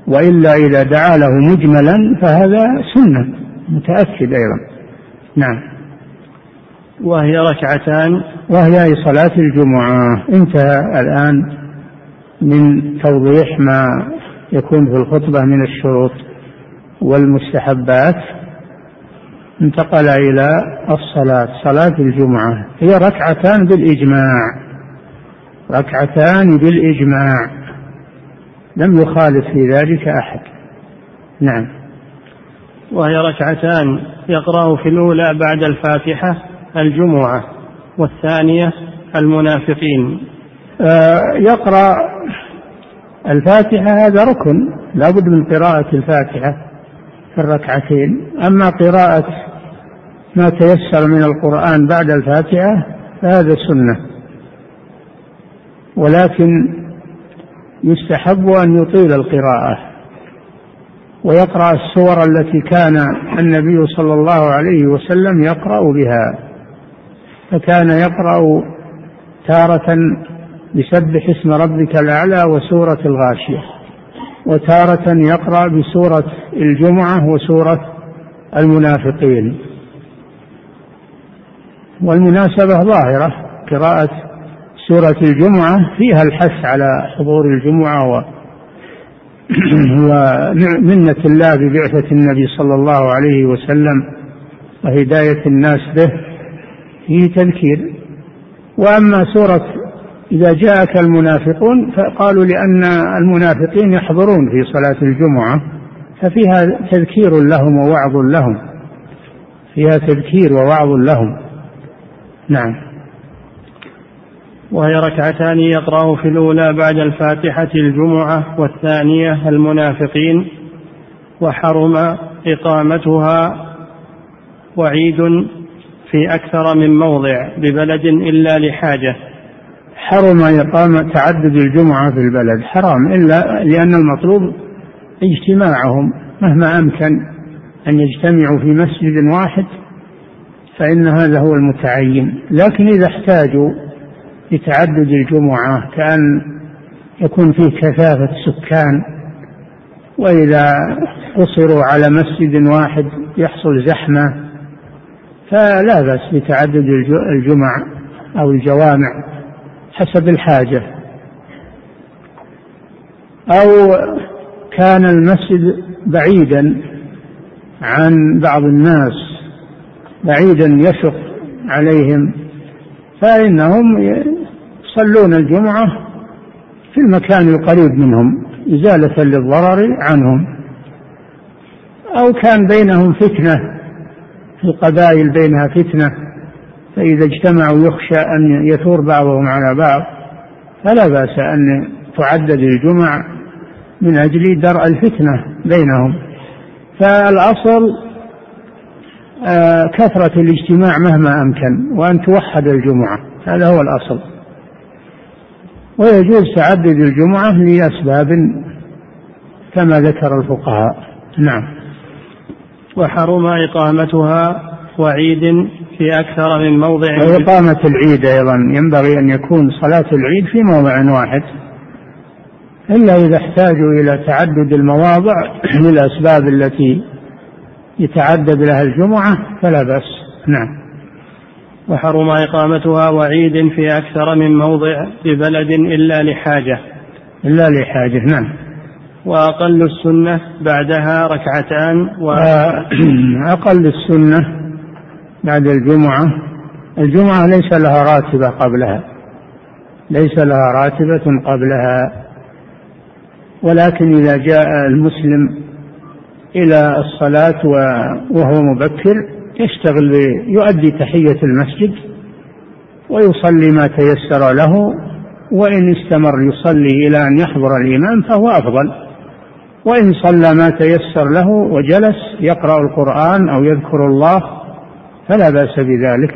وإلا إذا دعا له مجملا فهذا سنة متأكد أيضا. نعم. وهي ركعتان. وهي صلاة الجمعة. انتهى الآن من توضيح ما يكون في الخطبة من الشروط والمستحبات. انتقل إلى الصلاة صلاة الجمعة. هي ركعتان بالإجماع. ركعتان بالإجماع. لم يخالف في ذلك أحد. نعم. وهي ركعتان يقرأ في الأولى بعد الفاتحة الجمعة والثانية المنافقين. آه يقرأ الفاتحة هذا ركن لا بد من قراءة الفاتحة في الركعتين. أما قراءة ما تيسر من القرآن بعد الفاتحة فهذا سنة. ولكن يستحب أن يطيل القراءة ويقرأ السور التي كان النبي صلى الله عليه وسلم يقرأ بها فكان يقرأ تارة بسبح اسم ربك الأعلى وسورة الغاشية وتارة يقرأ بسورة الجمعة وسورة المنافقين. والمناسبة ظاهرة قراءة سورة الجمعة فيها الحث على حضور الجمعة و (clears throat) ومنة الله ببعثة النبي صلى الله عليه وسلم وهداية الناس به فيه تذكير. وأما سورة إذا جاءك المنافقون فقالوا لأن المنافقين يحضرون في صلاة الجمعة ففيها تذكير لهم ووعظ لهم. فيها تذكير ووعظ لهم. نعم. وهي ركعتان يقرأ في الأولى بعد الفاتحة الجمعة والثانية المنافقين وحرم إقامتها وعيد في أكثر من موضع ببلد إلا لحاجة. حرم إقامة تعدد الجمعة في البلد. حرام إلا لأن المطلوب اجتماعهم. مهما أمكن أن يجتمعوا في مسجد واحد فإن هذا هو المتعين. لكن إذا احتاجوا لتعدد الجمعة كأن يكون فيه كثافة سكان وإذا قصروا على مسجد واحد يحصل زحمة فلا بأس بتعدد الجمع أو الجوامع حسب الحاجة. أو كان المسجد بعيدا عن بعض الناس بعيدا يشق عليهم فإنهم يصلون الجمعة في المكان القريب منهم إزالة للضرر عنهم. أو كان بينهم فتنة في القبائل بينها فتنة فإذا اجتمعوا يخشى أن يثور بعضهم على بعض. فلا بأس أن تعدد الجمع من أجل درء الفتنة بينهم. فالأصل آه، كثرة الاجتماع مهما أمكن وأن توحد الجمعة. هذا هو الأصل. ويجوز تعدد الجمعة لأسباب كما ذكر الفقهاء. نعم. وحرم إقامتها وعيد في أكثر من موضع. وإقامة العيد أيضا. ينبغي أن يكون صلاة العيد في موضع واحد. إلا إذا احتاجوا إلى تعدد المواضع للأسباب التي يتعدد لها الجمعة فلا بأس. نعم. وحرم إقامتها وعيد في أكثر من موضع ببلد إلا لحاجة. إلا لحاجة نعم. وأقل السنة بعدها ركعتان و... (clears throat) أقل السنة بعد الجمعة. الجمعة ليس لها راتبة قبلها. ليس لها راتبة قبلها. ولكن إذا جاء المسلم إلى الصلاة وهو مبكر يشتغل يؤدي تحية المسجد ويصلي ما تيسر له وإن استمر يصلي إلى أن يحضر الإمام فهو أفضل. وإن صلى ما تيسر له وجلس يقرأ القرآن أو يذكر الله فلا بأس بذلك.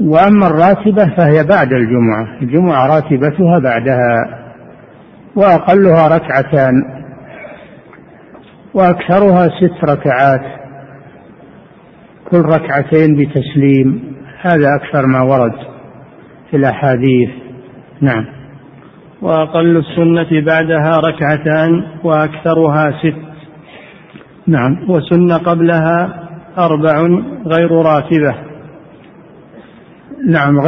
وأما الراتبة فهي بعد الجمعة الجمعة راتبتها بعدها وأقلها ركعتان وأكثرها ست ركعات. كل ركعتين بتسليم هذا أكثر ما ورد في الأحاديث. نعم. وأقل السنة بعدها ركعتان وأكثرها ست. نعم. وسن قبلها أربع غير راتبة. نعم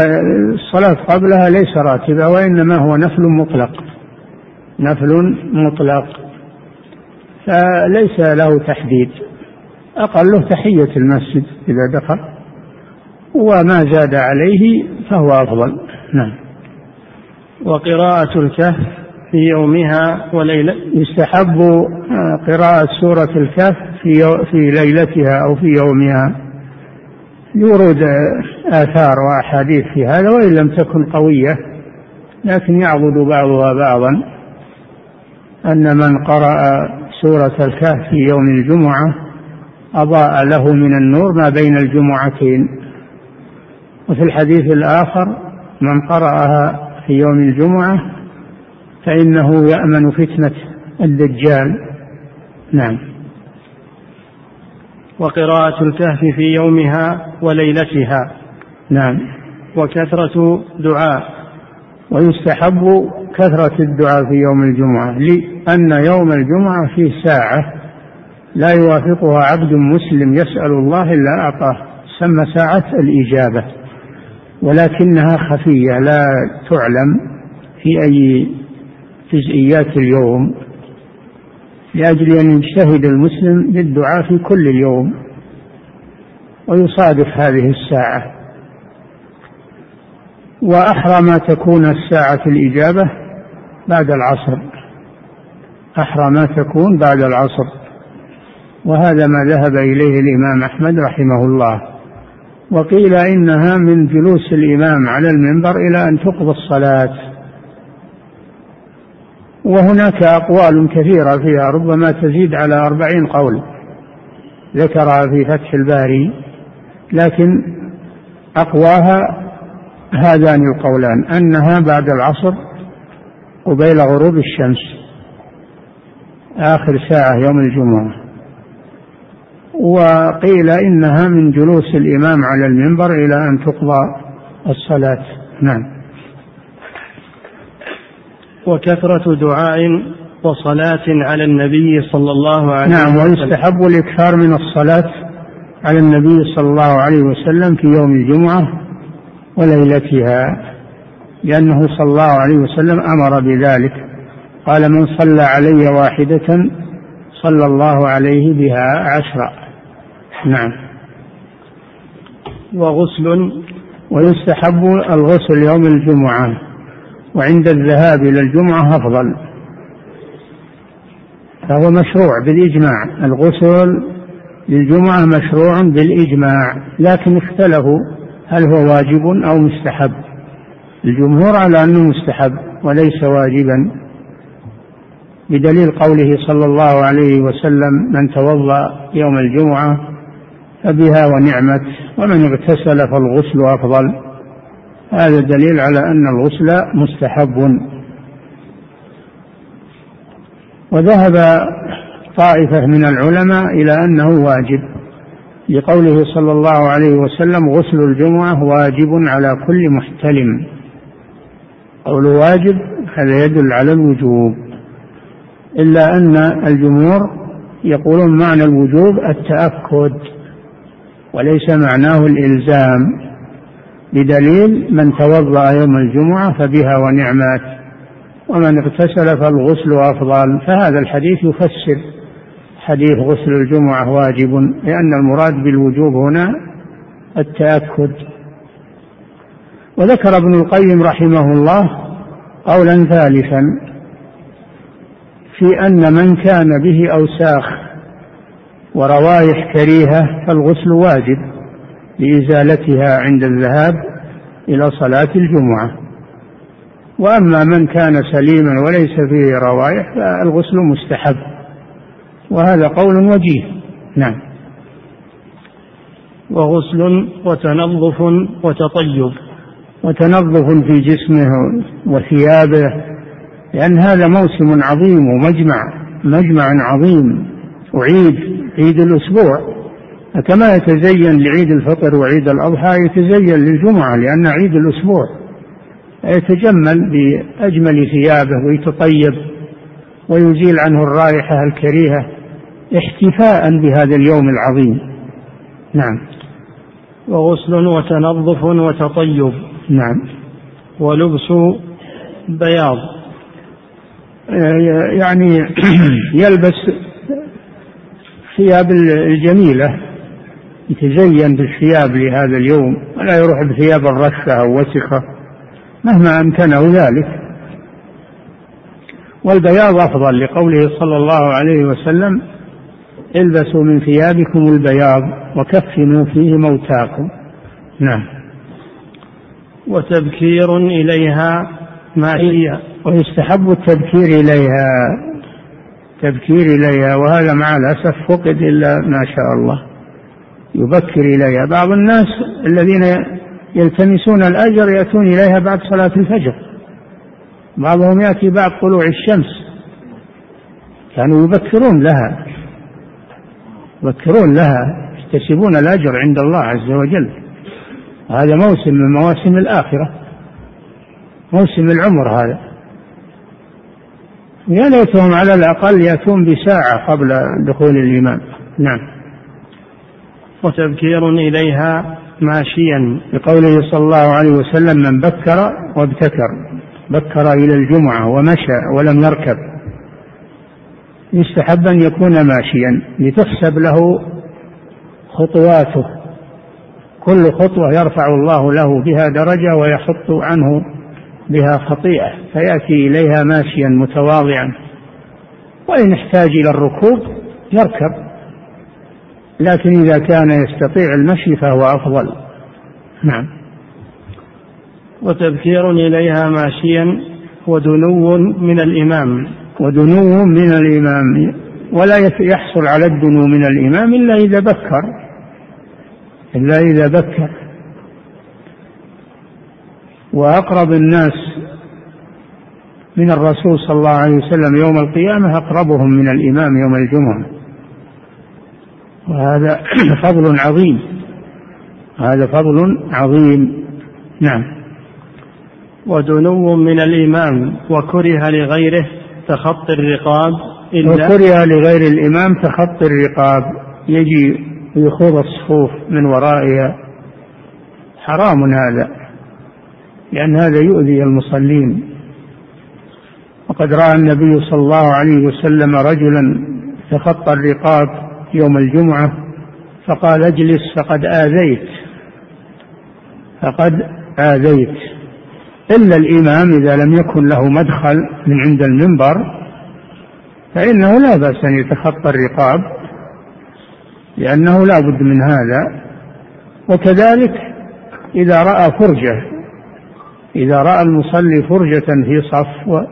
الصلاة قبلها ليس راتبة وإنما هو نفل مطلق. نفل مطلق. فليس له تحديد. أقله تحية المسجد إذا دخل وما زاد عليه فهو أفضل. نعم. وقراءة الكهف في يومها وليلة. يستحب آه، قراءة سورة الكهف في في ليلتها أو في يومها. يورد آثار وأحاديث في هذا وإن لم تكن قوية لكن يعضد بعضها بعضا. أن من قرأ سورة الكهف في يوم الجمعة أضاء له من النور ما بين الجمعتين. وفي الحديث الآخر من قرأها في يوم الجمعة فإنه يأمن فتنة الدجال. نعم. وقراءة الكهف في يومها وليلتها. نعم. وكثرة دعاء. ويستحب كثرة الدعاء في يوم الجمعة لأن يوم الجمعة فيه ساعة. لا يوافقها عبد مسلم يسأل الله إلا أعطاه. سمى ساعة الإجابة ولكنها خفية لا تعلم في أي جزئيات اليوم. لأجل أن يجتهد المسلم بالدعاء في كل اليوم ويصادف هذه الساعة. وأحرى ما تكون الساعة الإجابة بعد العصر. أحرى ما تكون بعد العصر. وهذا ما ذهب إليه الإمام أحمد رحمه الله. وقيل إنها من جلوس الإمام على المنبر إلى أن تقضى الصلاة. وهناك أقوال كثيرة فيها ربما تزيد على أربعين قول ذكرها في فتح الباري لكن أقواها هذان القولان أنها بعد العصر قبيل غروب الشمس آخر ساعة يوم الجمعة. وقيل إنها من جلوس الإمام على المنبر إلى أن تقضى الصلاة. نعم. وكثرة دعاء وصلاة على النبي صلى الله عليه نعم وسلم. نعم ويستحب الإكثار من الصلاة على النبي صلى الله عليه وسلم في يوم الجمعة وليلتها لأنه صلى الله عليه وسلم أمر بذلك. قال من صلى علي واحدة صلى الله عليه بها عشرا نعم. وغسل ويستحب الغسل يوم الجمعة وعند الذهاب إلى الجمعة أفضل. فهو مشروع بالإجماع. الغسل للجمعة مشروع بالإجماع لكن اختلفوا هل هو واجب أو مستحب. الجمهور على أنه مستحب وليس واجبا. بدليل قوله صلى الله عليه وسلم من توضأ يوم الجمعة فبها ونعمت ومن اغتسل فالغسل أفضل. هذا دليل على أن الغسل مستحب. وذهب طائفة من العلماء إلى أنه واجب. لقوله صلى الله عليه وسلم غسل الجمعة واجب على كل محتلم. قول واجب هذا يدل على الوجوب. إلا أن الجمهور يقولون معنى الوجوب التأكد. وليس معناه الإلزام بدليل من توضأ يوم الجمعة فبها ونعمات ومن اغتسل فالغسل أفضل. فهذا الحديث يفسر حديث غسل الجمعة واجب لأن المراد بالوجوب هنا التأكد. وذكر ابن القيم رحمه الله قولا ثالثا في أن من كان به أوساخ وروايح كريهة فالغسل واجب لإزالتها عند الذهاب إلى صلاة الجمعة. وأما من كان سليما وليس فيه روائح فالغسل مستحب. وهذا قول وجيه. نعم. وغسل وتنظف وتطيب. وتنظف في جسمه وثيابه لأن هذا موسم عظيم ومجمع مجمع عظيم. وعيد عيد الأسبوع. كما يتزين لعيد الفطر وعيد الأضحى يتزين للجمعة لأن عيد الأسبوع يتجمل بأجمل ثيابه ويتطيب ويزيل عنه الرائحة الكريهة احتفاء بهذا اليوم العظيم. نعم. وغسل وتنظف وتطيب. نعم. ولبس بياض. يعني (clears throat) يلبس ثياب الجميلة. يتزين بالثياب لهذا اليوم ولا يروح بثياب الرشة أو وسخة. مهما أمكنه ذلك. والبياض أفضل لقوله صلى الله عليه وسلم البسوا من ثيابكم البياض وكفنوا فيه موتاكم. نعم. وتبكير إليها ماشية ويستحب التبكير إليها. تبكير إليها وهذا مع الأسف فقد إلا ما شاء الله. يبكر إليها. بعض الناس الذين يلتمسون الأجر يأتون إليها بعد صلاة الفجر. بعضهم يأتي بعد طلوع الشمس. كانوا يبكرون لها. يبكرون لها. يكتسبون الأجر عند الله عز وجل. هذا موسم من مواسم الآخرة. موسم العمر هذا. يا ليتهم على الأقل يأتون بساعة قبل دخول الإمام نعم. وتبكير إليها ماشيا. بقوله صلى الله عليه وسلم من بكر وابتكر بكر إلى الجمعة ومشى ولم يركب. يستحب أن يكون ماشيا لتحسب له خطواته. كل خطوة يرفع الله له بها درجة ويحط عنه بها خطيئة فيأتي إليها ماشيا متواضعا. وإن احتاج إلى الركوب يركب. لكن إذا كان يستطيع المشي فهو أفضل. نعم. وتبكير إليها ماشيا ودنو من الإمام. ودنو من الإمام. ولا يحصل على الدنو من الإمام إلا إذا بكر. إلا إذا بكر. وأقرب الناس من الرسول صلى الله عليه وسلم يوم القيامة أقربهم من الإمام يوم الجمعة. وهذا (clears throat) فضل عظيم. هذا فضل عظيم. نعم. ودنو من الإمام وكره لغيره تخطي الرقاب إلا وكره لغير الإمام تخطي الرقاب. يجي يخوض الصفوف من ورائها. حرام هذا. لأن هذا يؤذي المصلين. وقد رأى النبي صلى الله عليه وسلم رجلا تخطى الرقاب يوم الجمعة فقال اجلس فقد آذيت. فقد آذيت. إلا الإمام إذا لم يكن له مدخل من عند المنبر فإنه لا بأس أن يتخطى الرقاب لأنه لا بد من هذا. وكذلك إذا رأى فرجة إذا رأى المصلي فرجة في صف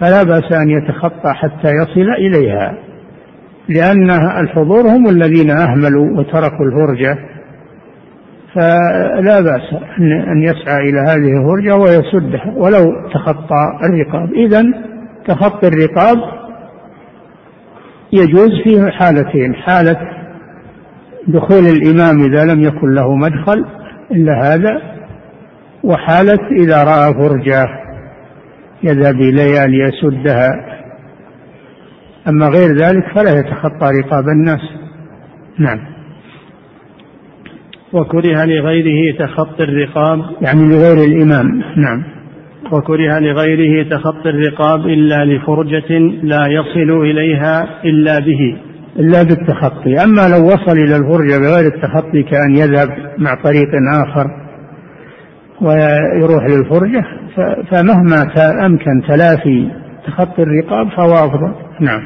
فلا بأس أن يتخطى حتى يصل إليها. لأن الحضور هم الذين أهملوا وتركوا الفرجة. فلا بأس أن يسعى إلى هذه الفرجة ويسدها. ولو تخطى الرقاب. إذا تخطي الرقاب يجوز فيه حالتين. حالة دخول الإمام إذا لم يكن له مدخل. إلا هذا وحالة إذا رأى فرجة يذهب إليها ليسدها. أما غير ذلك فلا يتخطى رقاب الناس. نعم. وكره لغيره تخطي الرقاب. يعني لغير الإمام. نعم. وكره لغيره تخطي الرقاب إلا لفرجة لا يصل إليها إلا به. إلا بالتخطي. أما لو وصل إلى الفرجة بغير التخطي كأن يذهب مع طريق آخر ويروح للفرجة فمهما أمكن تلافي تخطي الرقاب فهو أفضل. نعم.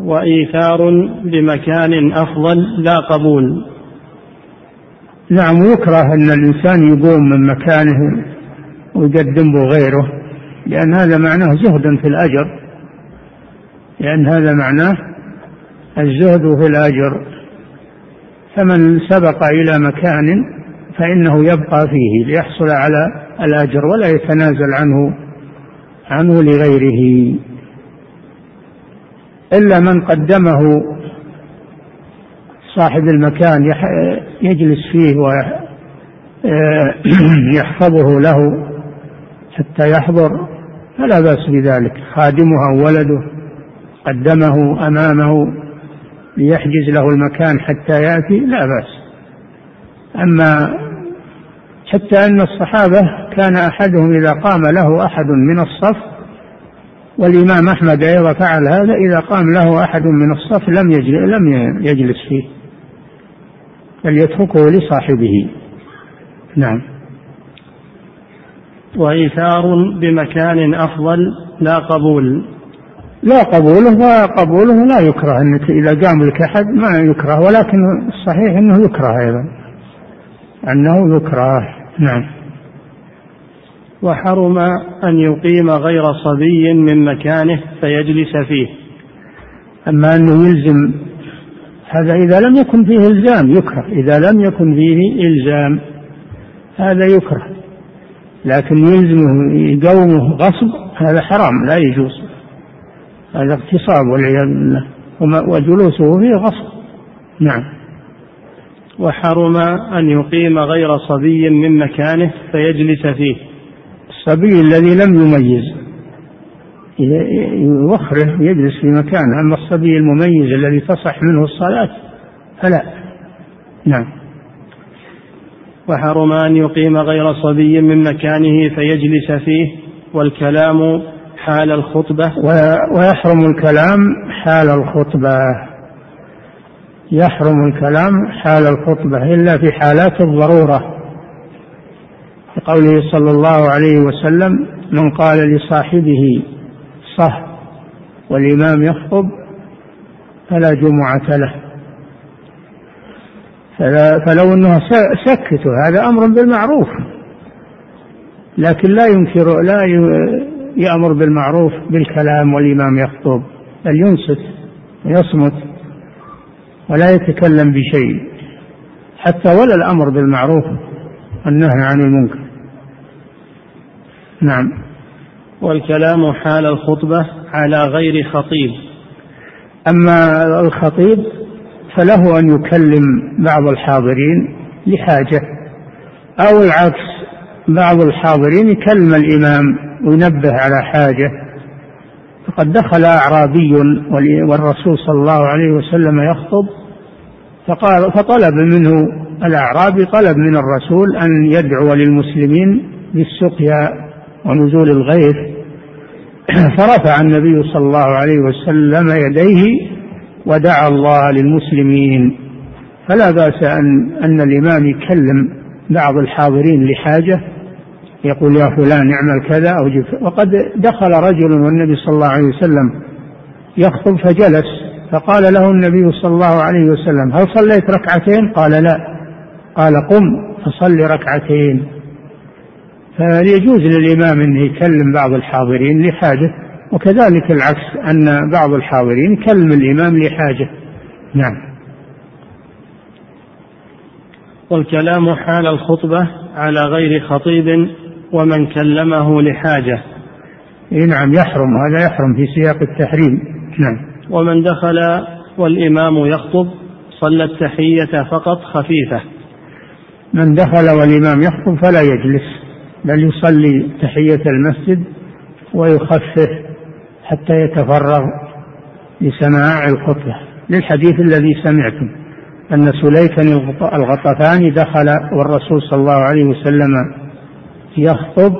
وإيثار بمكان أفضل لا قبول. نعم يكره أن الإنسان يقوم من مكانه ويقدم به غيره لأن هذا معناه زهد في الأجر. لأن هذا معناه الزهد في الأجر. فمن سبق إلى مكان فإنه يبقى فيه ليحصل على الأجر ولا يتنازل عنه عنه لغيره. إلا من قدمه صاحب المكان يجلس فيه ويحفظه (clears throat) له حتى يحضر فلا بأس بذلك. خادمه أو ولده قدمه أمامه ليحجز له المكان حتى يأتي لا بأس. أما حتى أن الصحابة كان أحدهم إذا قام له أحد من الصف والإمام أحمد أيضا فعل هذا إذا قام له أحد من الصف لم يجلس, لم يجلس فيه بل يتركه لصاحبه. نعم. وإيثار بمكان أفضل لا قبول. لا قبوله وقبوله لا يكره انك إذا قام لك أحد ما يكره ولكن الصحيح إنه يكره أيضا. أنه يكره. نعم. وحرم أن يقيم غير صبي من مكانه فيجلس فيه. أما أنه يلزم هذا إذا لم يكن فيه إلزام يكره إذا لم يكن فيه إلزام هذا يكره. لكن يلزمه يقومه غصب هذا حرام لا يجوز. هذا اغتصاب والعياذ بالله وجلوسه فيه غصب. نعم. وحرم أن يقيم غير صبي من مكانه فيجلس فيه. الصبي الذي لم يميز يوخره يجلس في مكانه. أما الصبي المميز الذي تصح منه الصلاة فلا. نعم. وحرم أن يقيم غير صبي من مكانه فيجلس فيه. والكلام حال الخطبة. ويحرم الكلام حال الخطبة. يحرم الكلام حال الخطبة إلا في حالات الضرورة. قوله صلى الله عليه وسلم من قال لصاحبه صه والإمام يخطب فلا جمعة له. فلو أنه سكت هذا أمر بالمعروف. لكن لا ينكر لا يأمر بالمعروف بالكلام والإمام يخطب بل ينصت ويصمت ولا يتكلم بشيء. حتى ولا الأمر بالمعروف والنهي عن المنكر. نعم. والكلام حال الخطبة على غير خطيب. أما الخطيب فله أن يكلم بعض الحاضرين لحاجة أو العكس بعض الحاضرين يكلم الإمام وينبه على حاجة. فقد دخل أعرابي والرسول صلى الله عليه وسلم يخطب فقال فطلب منه الأعرابي طلب من الرسول أن يدعو للمسلمين بالسقيا ونزول الغيث. (clears throat) فرفع النبي صلى الله عليه وسلم يديه ودعا الله للمسلمين. فلا بأس أن أن الإمام يكلم بعض الحاضرين لحاجة يقول يا فلان اعمل كذا أو وقد دخل رجل والنبي صلى الله عليه وسلم يخطب فجلس. فقال له النبي صلى الله عليه وسلم هل صليت ركعتين؟ قال لا. قال قم فصل ركعتين. فيجوز للإمام أن يكلم بعض الحاضرين لحاجة وكذلك العكس أن بعض الحاضرين يكلم الإمام لحاجة. نعم. والكلام حال الخطبة على غير خطيب ومن كلمه لحاجة. إيه نعم يحرم هذا يحرم في سياق التحريم. نعم. ومن دخل والإمام يخطب صلى التحية فقط خفيفة. من دخل والإمام يخطب فلا يجلس بل يصلي تحية المسجد ويخفف حتى يتفرغ لسماع الخطبة. للحديث الذي سمعتم أن سليكا الغطفاني دخل والرسول صلى الله عليه وسلم يخطب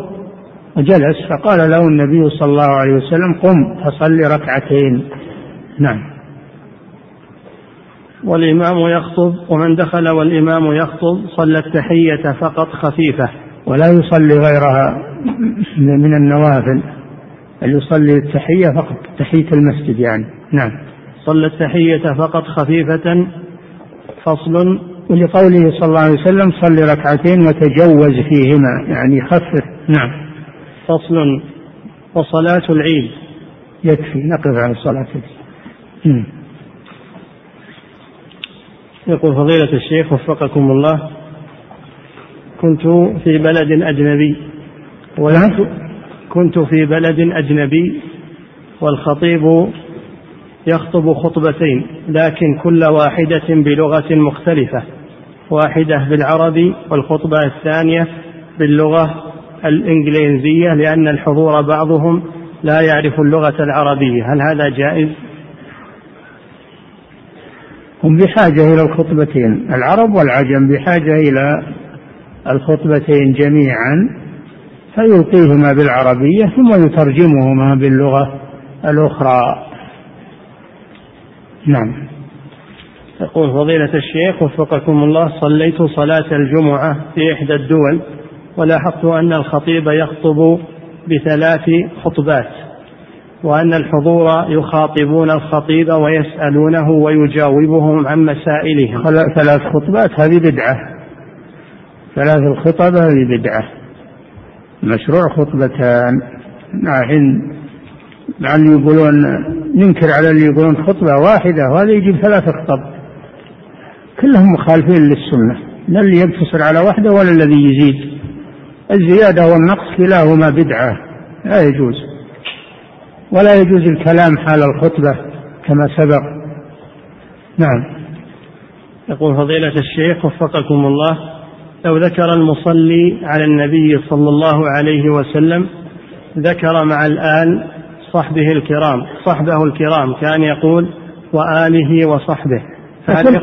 وجلس فقال له النبي صلى الله عليه وسلم قم فصل ركعتين. نعم. والإمام يخطب ومن دخل والإمام يخطب صلى التحية فقط خفيفة. ولا يصلي غيرها من النوافل اللي يصلي التحية فقط تحية المسجد يعني. نعم. صلى التحية فقط خفيفة فصل. ولقوله صلى الله عليه وسلم صل ركعتين وتجوز فيهما يعني خفف. نعم. فصل. وصلاة العيد. يكفي نقف على صلاة العيد. يقول فضيلة الشيخ وفقكم الله كنت في بلد أجنبي نعم. كنت في بلد أجنبي والخطيب يخطب خطبتين لكن كل واحدة بلغة مختلفة واحدة بالعربي والخطبة الثانية باللغة الإنجليزية لأن الحضور بعضهم لا يعرف اللغة العربية هل هذا جائز؟ هم بحاجة إلى الخطبتين العرب والعجم بحاجة إلى الخطبتين جميعا فيلقيهما بالعربية ثم يترجمهما باللغة الأخرى. نعم. يقول فضيلة الشيخ وفقكم الله صليت صلاة الجمعة في إحدى الدول ولاحظت أن الخطيب يخطب بثلاث خطبات. وأن الحضور يخاطبون الخطيب ويسألونه ويجاوبهم عن مسائلهم. ثلاث خطبات هذه بدعة. ثلاث الخطب هذه بدعة. مشروع خطبتان. الحين مع اللي يقولون ننكر على اللي يقولون خطبة واحدة وهذا يجيب ثلاث خطب. كلهم مخالفين للسنة. لا اللي يقتصر على واحدة ولا الذي يزيد. الزيادة والنقص كلاهما بدعة. لا يجوز. ولا يجوز الكلام حال الخطبة كما سبق. نعم. يقول فضيلة الشيخ وفقكم الله لو ذكر المصلي على النبي صلى الله عليه وسلم ذكر مع الآل صحبه الكرام صحبه الكرام كان يقول وآله وصحبه.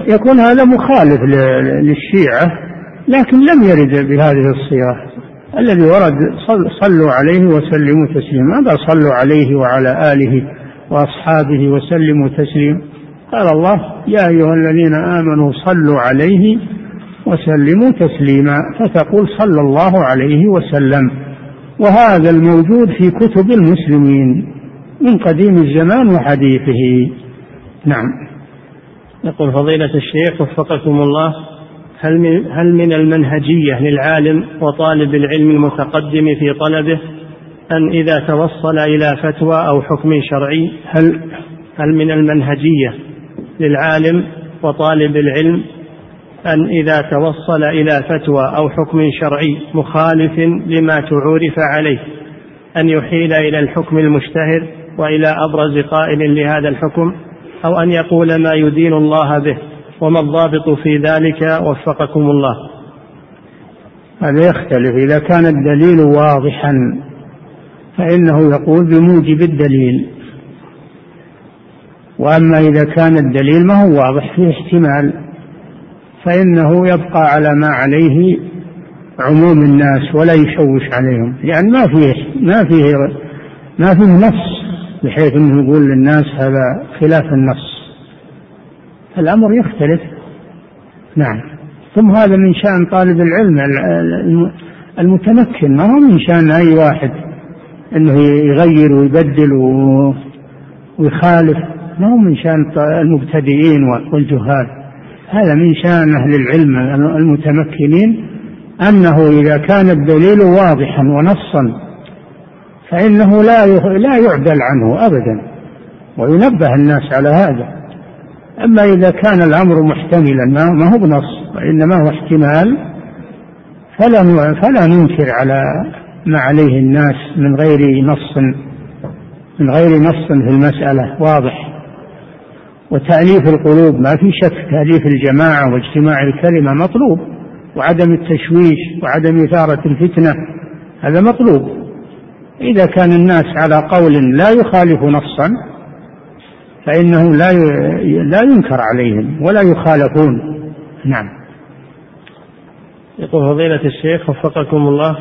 يكون هذا مخالف للشيعة لكن لم يرد بهذه الصيغة الذي ورد صلوا عليه وسلموا تسليما. قال صلوا عليه وعلى آله وأصحابه وسلموا تسليما؟ قال الله يا أيها الذين آمنوا صلوا عليه وسلموا تسليما. فتقول صلى الله عليه وسلم. وهذا الموجود في كتب المسلمين من قديم الزمان وحديثه. نعم. يقول فضيلة الشيخ وفقكم الله. هل من هل من المنهجية للعالم وطالب العلم المتقدم في طلبه أن إذا توصل إلى فتوى أو حكم شرعي؟ هل هل من المنهجية للعالم وطالب العلم أن إذا توصل إلى فتوى أو حكم شرعي مخالف لما تعورف عليه أن يحيل إلى الحكم المشتهر وإلى أبرز قائل لهذا الحكم أو أن يقول ما يدين الله به؟ وما الضابط في ذلك؟ وفقكم الله. هذا يختلف إذا كان الدليل واضحا فإنه يقول بموجب الدليل. وأما إذا كان الدليل ما هو واضح فيه احتمال فإنه يبقى على ما عليه عموم الناس ولا يشوش عليهم. لأن ما فيه ما فيه ما فيه نص بحيث إنه يقول للناس هذا خلاف النص. الأمر يختلف. نعم. ثم هذا من شأن طالب العلم المتمكن. ما هو من شأن أي واحد؟ أنه يغير ويبدل ويخالف. ما هو من شأن المبتدئين والجهال؟ هذا من شأن أهل العلم المتمكنين أنه إذا كان الدليل واضحا ونصا فإنه لا لا يعدل عنه أبدا. وينبه الناس على هذا. أما إذا كان الأمر محتملا ما هو بنص وإنما هو احتمال فلا فلا ننكر على ما عليه الناس من غير نص من غير نص في المسألة واضح. وتأليف القلوب ما في شك تأليف الجماعة واجتماع الكلمة مطلوب وعدم التشويش وعدم إثارة الفتنة هذا مطلوب. إذا كان الناس على قول لا يخالف نصا فإنه لا لا ينكر عليهم ولا يخالفون. نعم. يقول فضيلة الشيخ وفقكم الله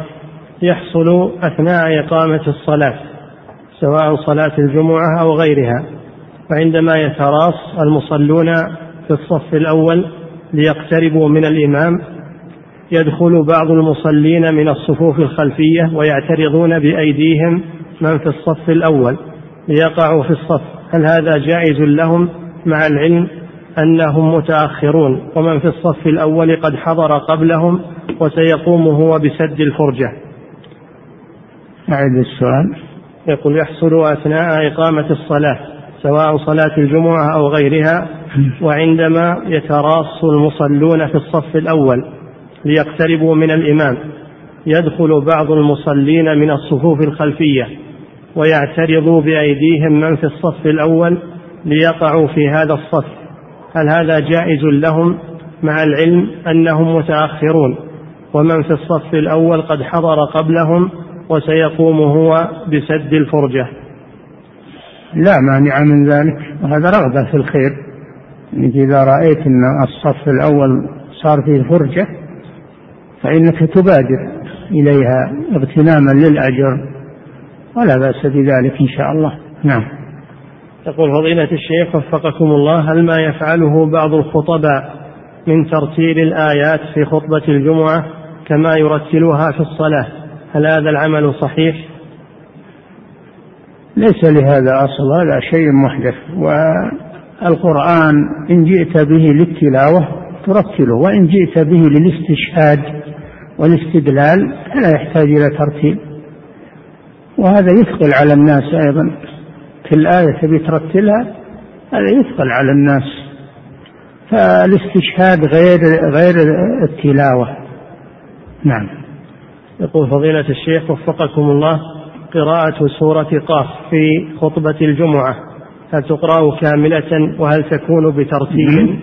يحصل أثناء إقامة الصلاة سواء صلاة الجمعة أو غيرها وعندما يتراص المصلون في الصف الأول ليقتربوا من الإمام يدخل بعض المصلين من الصفوف الخلفية ويعترضون بأيديهم من في الصف الأول ليقعوا في الصف. هل هذا جائز لهم مع العلم أنهم متأخرون ومن في الصف الأول قد حضر قبلهم وسيقوم هو بسد الفرجة؟ أعد السؤال. يقول يحصل أثناء إقامة الصلاة سواء صلاة الجمعة أو غيرها وعندما يتراص المصلون في الصف الأول ليقتربوا من الإمام يدخل بعض المصلين من الصفوف الخلفية. ويعترض بأيديهم من في الصف الأول ليقعوا في هذا الصف. هل هذا جائز لهم مع العلم أنهم متأخرون؟ ومن في الصف الأول قد حضر قبلهم وسيقوم هو بسد الفرجة. لا مانع من ذلك وهذا رغبة في الخير. انك إذا رأيت إن الصف الأول صار فيه فرجه فإنك تبادر إليها اغتناما للأجر. ولا بأس بذلك إن شاء الله. نعم. يقول فضيلة الشيخ وفقكم الله هل ما يفعله بعض الخطباء من ترتيل الآيات في خطبة الجمعة كما يرتلها في الصلاة؟ هل هذا العمل صحيح؟ ليس لهذا أصل هذا شيء محدث. والقرآن إن جئت به للتلاوة ترتله وإن جئت به للاستشهاد والاستدلال فلا يحتاج إلى ترتيل. وهذا يثقل على الناس أيضا. كل آية تبي ترتلها هذا يثقل على الناس. فالاستشهاد غير غير التلاوة. نعم. يقول فضيلة الشيخ وفقكم الله قراءة سورة قاف في خطبة الجمعة هل تقرأ كاملة وهل تكون بترتيب؟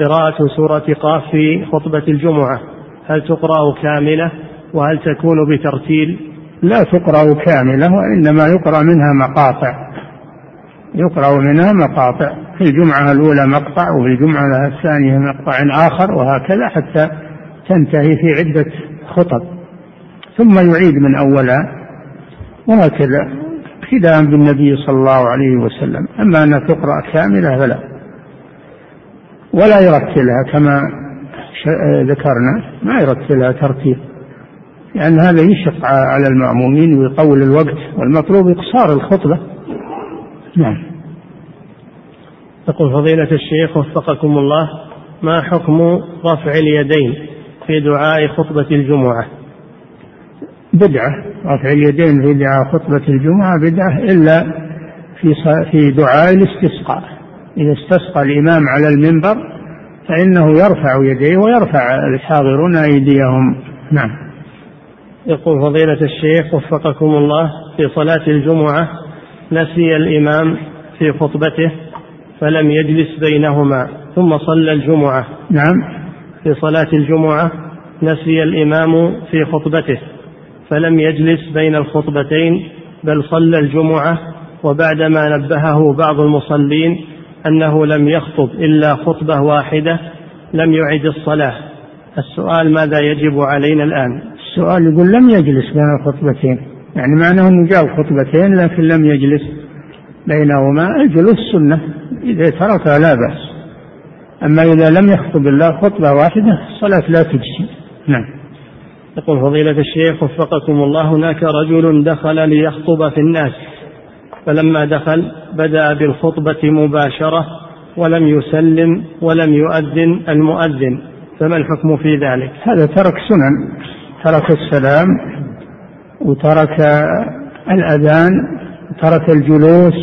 قراءة سورة قاف في خطبة الجمعة هل تقرأ كاملة وهل تكون بترتيل؟ لا تقرأ كاملة وإنما يقرأ منها مقاطع. يقرأ منها مقاطع. في الجمعة الأولى مقطع وفي الجمعة الثانية مقطع آخر وهكذا حتى تنتهي في عدة خطب. ثم يعيد من أولها وهكذا. اقتداء بالنبي صلى الله عليه وسلم. أما أنها تقرأ كاملة فلا. ولا يرتلها كما ذكرنا ما يرتلها ترتيب لأن هذا يشق على المأمومين ويطول الوقت والمطلوب إقصار الخطبة. نعم. يقول فضيلة الشيخ وفقكم الله ما حكم رفع اليدين في دعاء خطبة الجمعة؟ بدعة. رفع اليدين في دعاء خطبة الجمعة بدعة إلا في في دعاء الاستسقاء. إذا استسقى الإمام على المنبر فإنه يرفع يديه ويرفع الحاضرون أيديهم. نعم. يقول فضيلة الشيخ وفقكم الله في صلاة الجمعة نسي الإمام في خطبته فلم يجلس بينهما ثم صلى الجمعة. نعم. في صلاة الجمعة نسي الإمام في خطبته فلم يجلس بين الخطبتين بل صلى الجمعة وبعدما نبهه بعض المصلين أنه لم يخطب إلا خطبة واحدة لم يعد الصلاة. السؤال ماذا يجب علينا الآن؟ السؤال يقول لم يجلس بين الخطبتين يعني معناه إنه جاء خطبتين لكن لم يجلس بينهما. الجلوس سنة إذا تركها لا بأس. أما إذا لم يخطب الا خطبة واحدة الصلاة لا تجزي. نعم. يقول فضيلة الشيخ وفقكم الله هناك رجل دخل ليخطب في الناس فلما دخل بدأ بالخطبة مباشرة ولم يسلم ولم يؤذن المؤذن فما الحكم في ذلك؟ هذا ترك سنن. ترك السلام وترك الأذان ترك الجلوس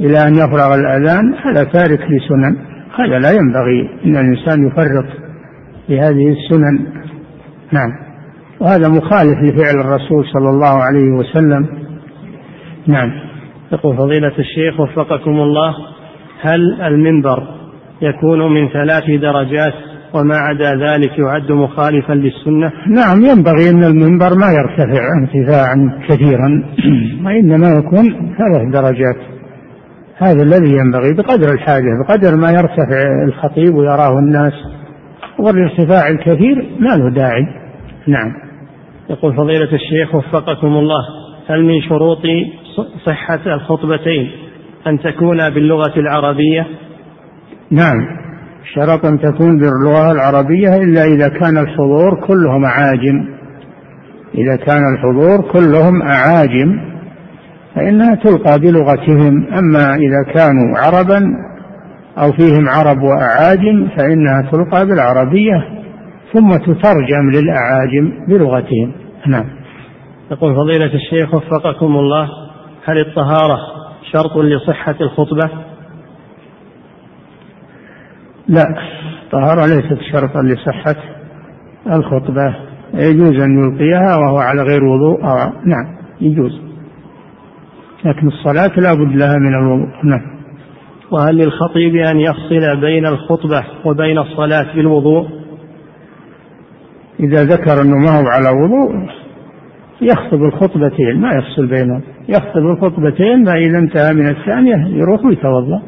إلى أن يفرغ الأذان هذا تارك لسنن. هذا لا ينبغي أن الإنسان يفرط في هذه السنن. نعم. وهذا مخالف لفعل الرسول صلى الله عليه وسلم. نعم. يقول فضيلة الشيخ وفقكم الله هل المنبر يكون من ثلاث درجات؟ وما عدا ذلك يعد مخالفا للسنة. نعم ينبغي أن المنبر ما يرتفع ارتفاعا كثيرا (clears throat) وإنما يكون ثلاث درجات. هذا الذي ينبغي بقدر الحاجة بقدر ما يرتفع الخطيب ويراه الناس والارتفاع الكثير ما له داعي. نعم. يقول فضيلة الشيخ وفقكم الله هل من شروط صحة الخطبتين أن تكون باللغة العربية؟ نعم. شرط أن تكون باللغة العربية إلا إذا كان الحضور كلهم أعاجم إذا كان الحضور كلهم أعاجم فإنها تلقى بلغتهم. أما إذا كانوا عربا أو فيهم عرب وأعاجم فإنها تلقى بالعربية ثم تترجم للأعاجم بلغتهم. نعم. يقول فضيلة الشيخ وفقكم الله هل الطهارة شرط لصحة الخطبة؟ لا الطهارة ليست شرطا لصحة الخطبة. يجوز أن يلقيها وهو على غير وضوء. أو نعم يجوز. لكن الصلاة لا بد لها من الوضوء. نعم. وهل للخطيب أن يفصل بين الخطبة وبين الصلاة بالوضوء؟ إذا ذكر أنه ما هو على وضوء يخطب الخطبتين ما يفصل بينهم. يخطب الخطبتين فإذا انتهى من الثانية يروح ويتوضأ.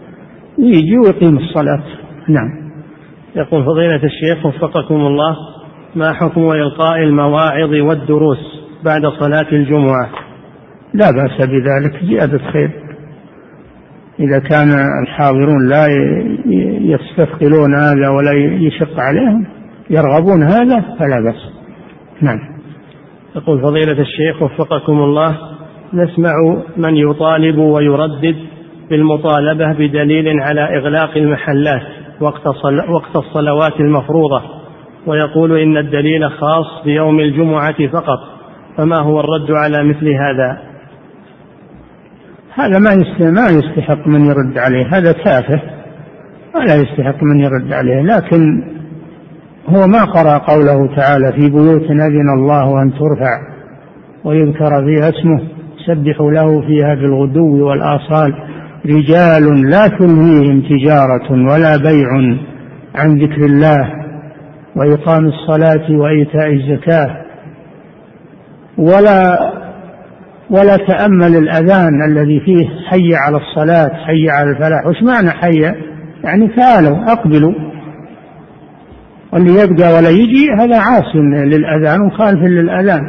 يجي ويقيم الصلاة. نعم. يقول فضيلة الشيخ وفقكم الله ما حكم إلقاء المواعظ والدروس بعد صلاة الجمعة؟ لا بأس بذلك زيادة خير. إذا كان الحاضرون لا يستثقلون هذا ولا يشق عليهم يرغبون هذا فلا بأس. نعم. يقول فضيلة الشيخ وفقكم الله نسمع من يطالب ويردد بالمطالبة بدليل على إغلاق المحلات. وقت, وقت الصلوات المفروضة ويقول إن الدليل خاص بيوم الجمعة فقط فما هو الرد على مثل هذا؟ هذا ما ما يستحق من يرد عليه هذا تافه ولا يستحق من يرد عليه لكن هو ما قرأ قوله تعالى في بيوت أذن الله أن ترفع ويذكر فيها اسمه سبحوا له فيها بالغدو والآصال رجال لا تلهيهم تجارة ولا بيع عن ذكر الله وإقام الصلاة وإيتاء الزكاة. ولا ولا تأمل الأذان الذي فيه حي على الصلاة حي على الفلاح. وش معنى حي؟ يعني تعالوا أقبلوا. واللي يبقى ولا يجي هذا عاص للأذان وخالف للأذان.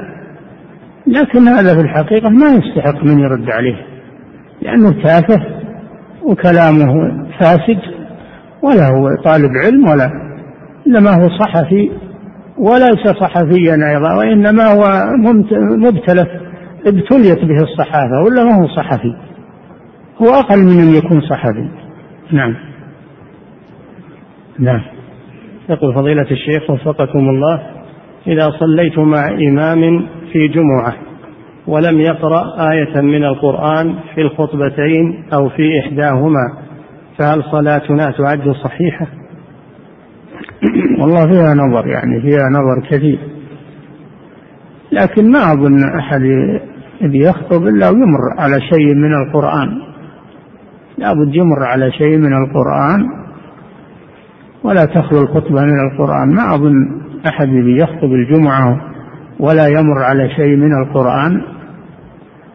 لكن هذا في الحقيقة ما يستحق من يرد عليه لأنه تافه. وكلامه فاسد ولا هو طالب علم ولا إنما هو صحفي وليس صحفيا أيضا وإنما هو مبتلى ابتليت به الصحافة ولا ما هو صحفي؟ هو أقل من أن يكون صحفي. نعم. نعم. يقول فضيلة الشيخ وفقكم الله إذا صليت مع إمام في جمعة ولم يقرأ آية من القرآن في الخطبتين أو في إحداهما فهل صلاتنا تعد صحيحة؟ والله فيها نظر يعني فيها نظر كثير. لكن ما أظن أحد يخطب إلا ويمر على شيء من القرآن. لابد يمر على شيء من القرآن ولا تخلو الخطبة من القرآن. ما أظن أحد يخطب الجمعة ولا يمر على شيء من القرآن.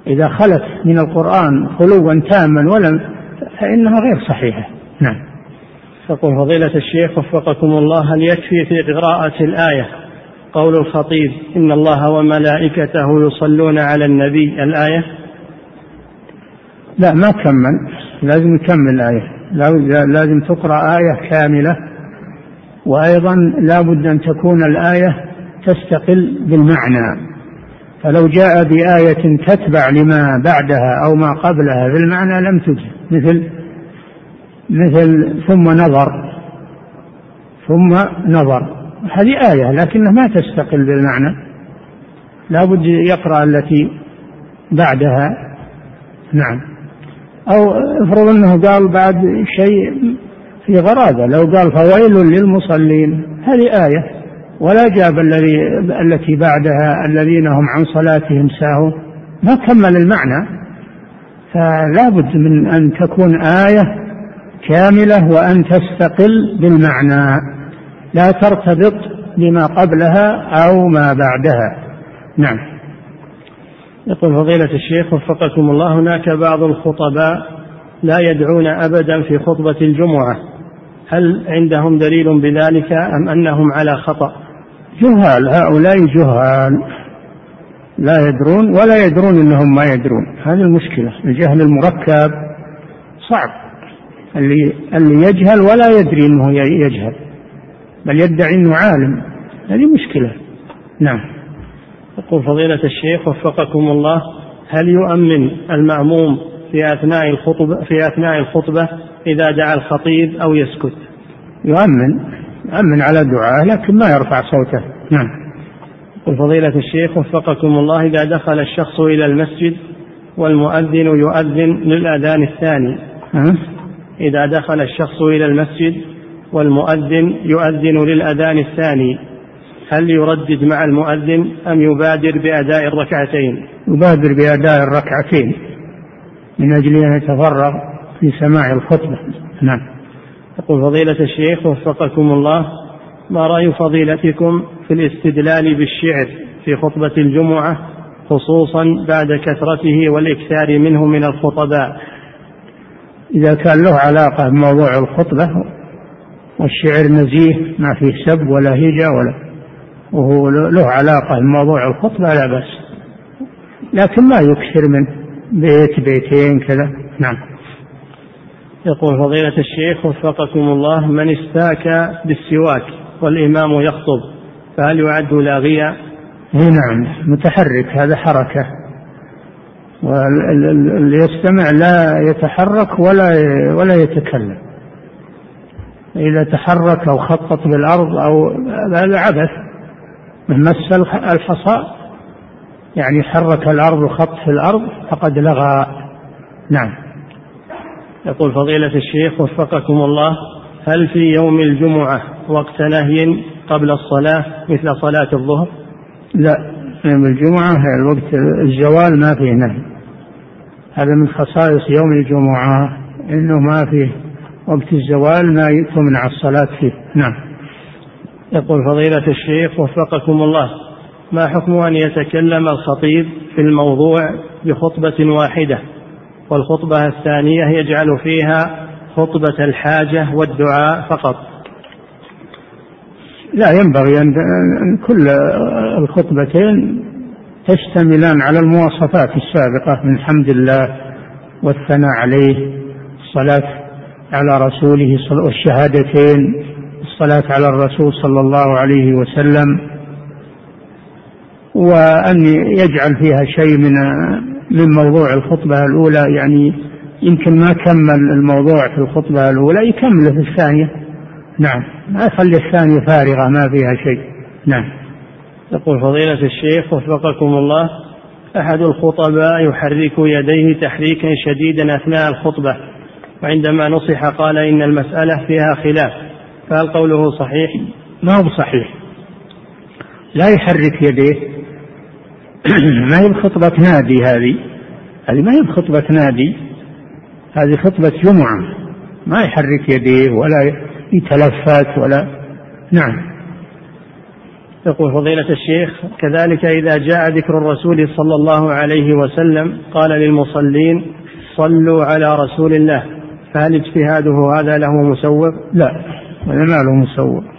إذا خلت من القرآن خلوا تاما ولم فإنها غير صحيحة. نعم. يقول فضيلة الشيخ وفقكم الله هل يكفي في قراءة الآية قول الخطيب إن الله وملائكته يصلون على النبي؟ الآية؟ لا ما كمل لازم يكمل الآية. لازم تقرأ آية كاملة. وأيضا لا بد أن تكون الآية تستقل بالمعنى. فلو جاء بآية تتبع لما بعدها أو ما قبلها في المعنى لم تجد. مثل مثل ثم نظر. ثم نظر. هذه آية لكنها ما تستقل بالمعنى. لا بد يقرأ التي بعدها. نعم. أو افرض أنه قال بعد شيء في غرابة. لو قال فويل للمصلين. هذه آية. ولا جاب الذي التي بعدها الذين هم عن صلاتهم ساهون. ما كمل المعنى. فلا بد من أن تكون آية كاملة وأن تستقل بالمعنى. لا ترتبط بما قبلها أو ما بعدها. نعم. يقول فضيلة الشيخ وفقكم الله هناك بعض الخطباء لا يدعون أبدا في خطبة الجمعة. هل عندهم دليل بذلك أم أنهم على خطأ؟ جهال هؤلاء جهال. لا يدرون ولا يدرون إنهم ما يدرون. هذه المشكلة. الجهل المركب صعب. اللي اللي يجهل ولا يدري إنه يجهل. بل يدعي إنه عالم. هذه مشكلة. نعم. يقول فضيلة الشيخ وفقكم الله هل يؤمن المأموم في أثناء الخطبة في أثناء الخطبة إذا دعا الخطيب أو يسكت؟ يؤمن. يؤمن على دعاء لكن ما يرفع صوته. نعم. قل فضيلة الشيخ وفقكم الله إذا دخل الشخص إلى المسجد والمؤذن يؤذن للأذان الثاني. أه؟ إذا دخل الشخص إلى المسجد والمؤذن يؤذن للأذان الثاني. هل يردد مع المؤذن أم يبادر بأداء الركعتين؟ يبادر بأداء الركعتين من أجل أن يتفرغ في سماع الخطبة. نعم. يقول فضيلة الشيخ وفقكم الله ما رأي فضيلتكم في الاستدلال بالشعر في خطبة الجمعة خصوصا بعد كثرته والإكثار منه من الخطباء؟ إذا كان له علاقة بموضوع الخطبة والشعر نزيه ما فيه سب ولا هجة ولا وهو له علاقة بموضوع الخطبة لا بأس. لكن ما يكثر منه بيت بيتين كذا. نعم. يقول فضيلة الشيخ وفقكم الله من استاك بالسواك والإمام يخطب فهل يعد لاغيا؟ نعم متحرك هذا حركة. واللي يستمع لا يتحرك ولا ولا يتكلم. إذا تحرك أو خطط بالأرض أو هذا عبث. من مس الحصى يعني حرك الأرض وخط في الأرض فقد لغى. نعم. يقول فضيلة الشيخ وفقكم الله هل في يوم الجمعة وقت نهي قبل الصلاة مثل صلاة الظهر؟ لا يوم الجمعة الوقت الزوال ما فيه نهي. هذا من خصائص يوم الجمعة إنه ما فيه وقت الزوال ما تمنع الصلاة فيه. نعم. يقول فضيلة الشيخ وفقكم الله ما حكم أن يتكلم الخطيب في الموضوع بخطبة واحدة؟ والخطبة الثانية يجعل فيها خطبة الحاجة والدعاء فقط. لا ينبغي أن كل الخطبتين تشتملان على المواصفات السابقة من حمد الله والثناء عليه الصلاة على رسوله والشهادتين الصلاة على الرسول صلى الله عليه وسلم. وأن يجعل فيها شيء من من موضوع الخطبة الأولى يعني يمكن ما كمل الموضوع في الخطبة الأولى يكمله في الثانية. نعم. ما يخلي الثانية فارغة ما فيها شيء. نعم. يقول فضيلة الشيخ وفقكم الله أحد الخطباء يحرك يديه تحريكا شديدا أثناء الخطبة وعندما نصح قال إن المسألة فيها خلاف. فهل قوله صحيح؟ ما هو صحيح. لا يحرك يديه. (clears throat) ما هي بخطبة نادي هذه؟ هذه ما هي بخطبة نادي هذه خطبة جمعة. ما يحرك يديه ولا يتلفت ولا نعم. يقول فضيلة الشيخ كذلك إذا جاء ذكر الرسول صلى الله عليه وسلم قال للمصلين صلوا على رسول الله. فهل اجتهاده هذا له مسوغ؟ لا هذا ما له مسوغ.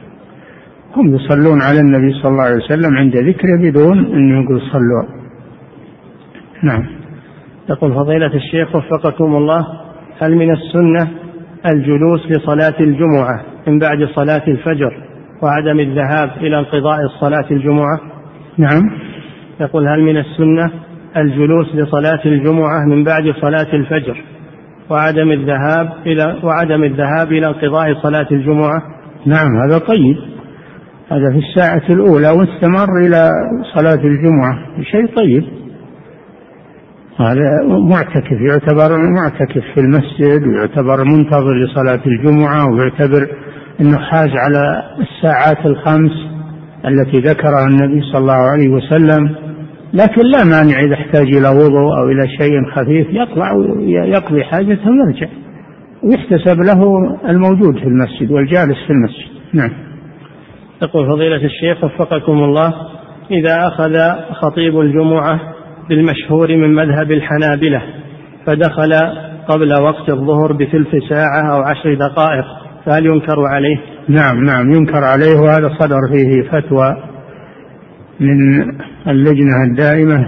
هم يصلون على النبي صلى الله عليه وسلم عند ذكره بدون أن يقول صلوا. نعم. يقول فضيلة الشيخ وفقكم الله هل من السنة الجلوس لصلاة الجمعة من بعد صلاة الفجر وعدم الذهاب إلى انقضاء الصلاة الجمعة؟ نعم. يقول هل من السنة الجلوس لصلاة الجمعة من بعد صلاة الفجر وعدم الذهاب إلى وعدم الذهاب إلى انقضاء صلاة الجمعة؟ نعم هذا طيب. هذا في الساعة الأولى واستمر إلى صلاة الجمعة. شيء طيب. هذا معتكف يعتبر معتكف في المسجد ويعتبر منتظر لصلاة الجمعة ويعتبر أنه حاز على الساعات الخمس التي ذكرها النبي صلى الله عليه وسلم. لكن لا مانع إذا احتاج إلى وضوء أو إلى شيء خفيف يطلع ويقضي حاجته ويرجع. ويحتسب له الموجود في المسجد والجالس في المسجد. نعم. يقول فضيلة الشيخ وفقكم الله إذا أخذ خطيب الجمعة بالمشهور من مذهب الحنابلة فدخل قبل وقت الظهر بثلث ساعة أو عشر دقائق فهل ينكر عليه؟ نعم نعم ينكر عليه وهذا صدر فيه فتوى من اللجنة الدائمة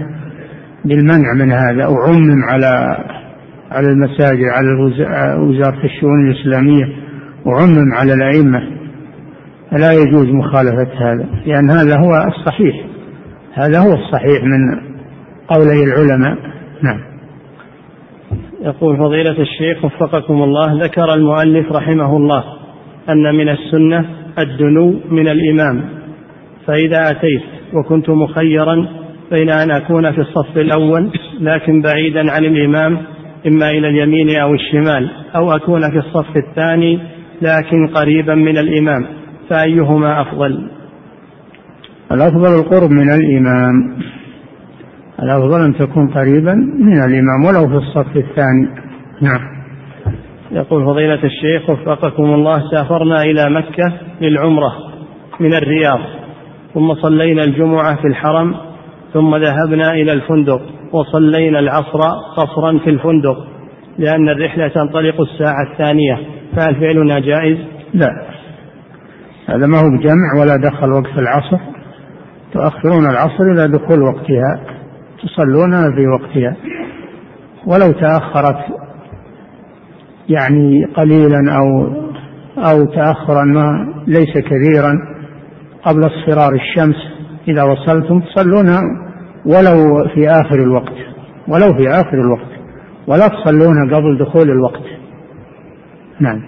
بالمنع من هذا أو عمم على على المساجد على وزارة الشؤون الإسلامية وعمم على الأئمة فلا يجوز مخالفة هذا لأن هذا هو الصحيح. هذا هو الصحيح من قولي العلماء. نعم. يقول فضيلة الشيخ وفقكم الله ذكر المؤلف رحمه الله أن من السنة الدنو من الإمام. فإذا أتيت وكنت مخيرا بين أن أكون في الصف الأول لكن بعيدا عن الإمام إما إلى اليمين أو الشمال أو أكون في الصف الثاني لكن قريبا من الإمام. فأيهما أفضل؟ الأفضل القرب من الإمام. الأفضل أن تكون قريبا من الإمام ولو في الصف الثاني. نعم. يقول فضيلة الشيخ وفقكم الله سافرنا إلى مكة للعمرة من الرياض ثم صلينا الجمعة في الحرم ثم ذهبنا إلى الفندق وصلينا العصر قصرا في الفندق لأن الرحلة تنطلق الساعة الثانية. فهل فعلنا جائز؟ لا. هذا ما هو بجمع ولا دخل وقت العصر. تؤخرون العصر إلى دخول وقتها تصلون في وقتها. ولو تأخرت يعني قليلا أو أو تأخرا ما ليس كثيرا قبل اصفرار الشمس إذا وصلتم تصلون ولو في آخر الوقت ولو في آخر الوقت ولا تصلون قبل دخول الوقت. نعم.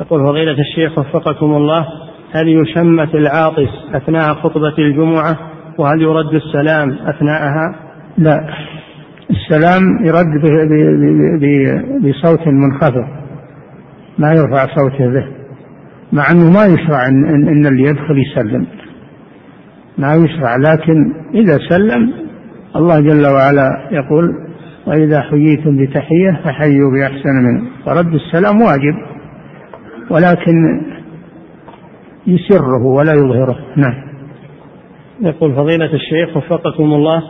يقول فضيلة الشيخ وفقكم الله هل يشمت العاطس أثناء خطبة الجمعة؟ وهل يرد السلام أثناءها؟ لا. السلام يرد بصوت منخفض. ما يرفع صوته به. مع أنه ما يشرع إن, إن اللي يدخل يسلم. ما يشرع لكن إذا سلم الله جل وعلا يقول وإذا حييتم بتحية فحيوا بأحسن منه. فرد السلام واجب. ولكن يسره ولا يظهره. نعم. يقول فضيلة الشيخ وفقكم الله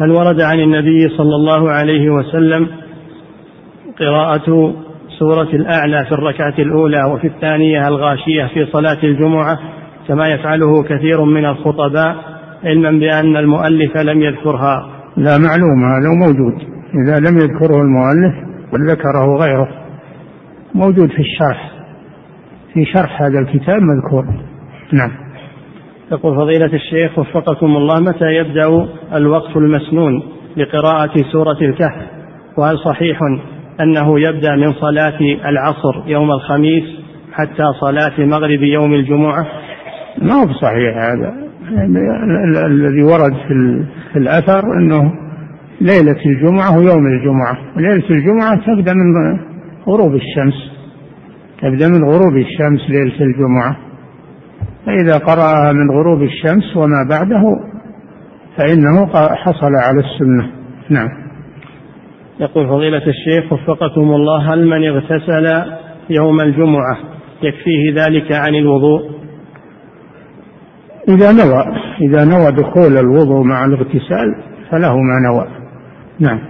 هل ورد عن النبي صلى الله عليه وسلم قراءة سورة الأعلى في الركعة الأولى وفي الثانية الغاشية في صلاة الجمعة؟ كما يفعله كثير من الخطباء علما بأن المؤلف لم يذكرها. لا معلوم هذا موجود. إذا لم يذكره المؤلف بل ذكره غيره. موجود في الشرح. في شرح هذا الكتاب مذكور. نعم. يقول فضيلة الشيخ وفقكم الله متى يبدأ الوقف المسنون لقراءة سورة الكهف؟ وهل صحيح أنه يبدأ من صلاة العصر يوم الخميس حتى صلاة مغرب يوم الجمعة؟ ما هو صحيح هذا. الذي ورد في الأثر أنه ليلة الجمعة ويوم الجمعة. ليلة الجمعة تبدأ من غروب الشمس. تبدأ من غروب الشمس ليلة الجمعة. فإذا قرأها من غروب الشمس وما بعده فإنه حصل على السنة. نعم. يقول فضيلة الشيخ وفقكم الله هل من اغتسل يوم الجمعة يكفيه ذلك عن الوضوء؟ إذا نوى إذا نوى دخول الوضوء مع الاغتسال فله ما نوى. نعم.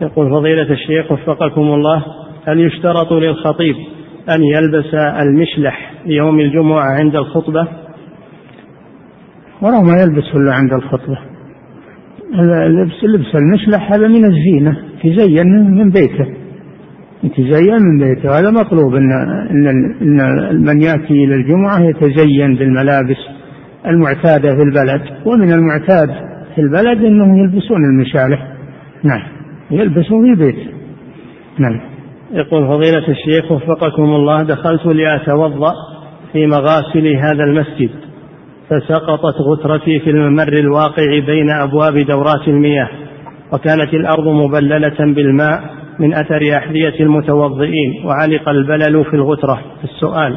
يقول فضيلة الشيخ وفقكم الله هل يشترط للخطيب أن يلبس المشلح يوم الجمعة عند الخطبة؟ ولو ما يلبس إلا عند الخطبة. لبس لبس المشلح هذا من الزينة تزين من بيته. يتزين من بيته. هذا مطلوب ان ان إن من يأتي إلى الجمعة يتزين بالملابس المعتادة في البلد. ومن المعتاد في البلد إنهم يلبسون المشالح. نعم يلبسون في بيته نعم. يقول فضيلة الشيخ وفقكم الله دخلت لأتوضأ في مغاسل هذا المسجد فسقطت غترتي في الممر الواقع بين أبواب دورات المياه وكانت الأرض مبللة بالماء من أثر أحذية المتوضئين وعلق البلل في الغترة. السؤال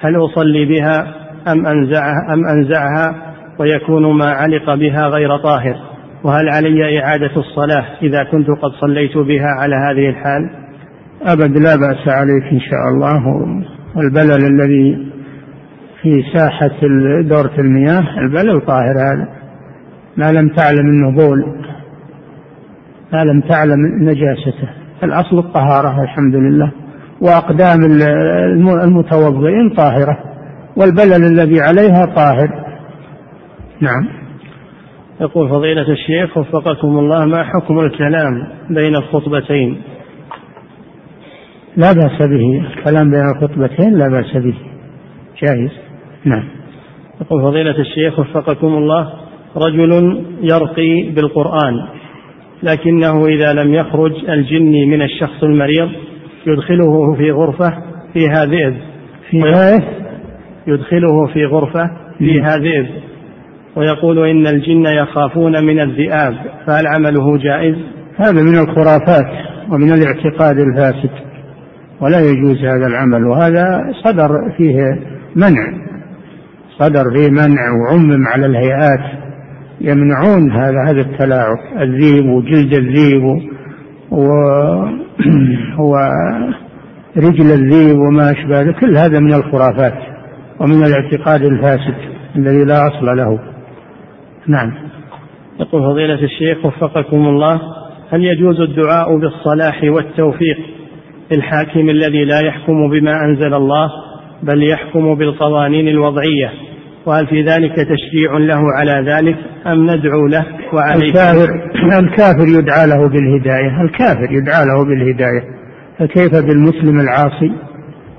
هل أصلي بها أم أنزعها, أم أنزعها ويكون ما علق بها غير طاهر؟ وهل علي إعادة الصلاة إذا كنت قد صليت بها على هذه الحال؟ أبد لا بأس عليك إن شاء الله. والبلل الذي في ساحة دورة المياه البلل طاهر هذا. ما لم تعلم انه بول ما لم تعلم نجاسته. الأصل الطهارة الحمد لله. وأقدام المتوضئين طاهرة. والبلل الذي عليها طاهر. نعم. يقول فضيلة الشيخ وفقكم الله ما حكم الكلام بين الخطبتين؟ لا بأس به. الكلام بين الخطبتين لا بأس به. جائز نعم. يقول فضيلة الشيخ وفقكم الله رجل يرقي بالقرآن لكنه إذا لم يخرج الجني من الشخص المريض يدخله في غرفة فيها ذئب. فيها يدخله في غرفة فيها ذئب. ويقول إن الجن يخافون من الذئاب فهل عمله جائز؟ هذا من الخرافات ومن الاعتقاد الفاسد. ولا يجوز هذا العمل. وهذا صدر فيه منع صدر فيه منع وعمم على الهيئات يمنعون هذا هذا التلاعب الذيب وجلد الذيب و (clears throat) ورجل الذيب وما أشبه كل هذا من الخرافات ومن الاعتقاد الفاسد الذي لا أصل له. نعم. يقول فضيلة الشيخ وفقكم الله هل يجوز الدعاء بالصلاح والتوفيق للحاكم الذي لا يحكم بما أنزل الله بل يحكم بالقوانين الوضعية. وهل في ذلك تشجيع له على ذلك أم ندعو له وعليه؟ الكافر الكافر يدعى له بالهداية. الكافر يدعى له بالهداية. فكيف بالمسلم العاصي؟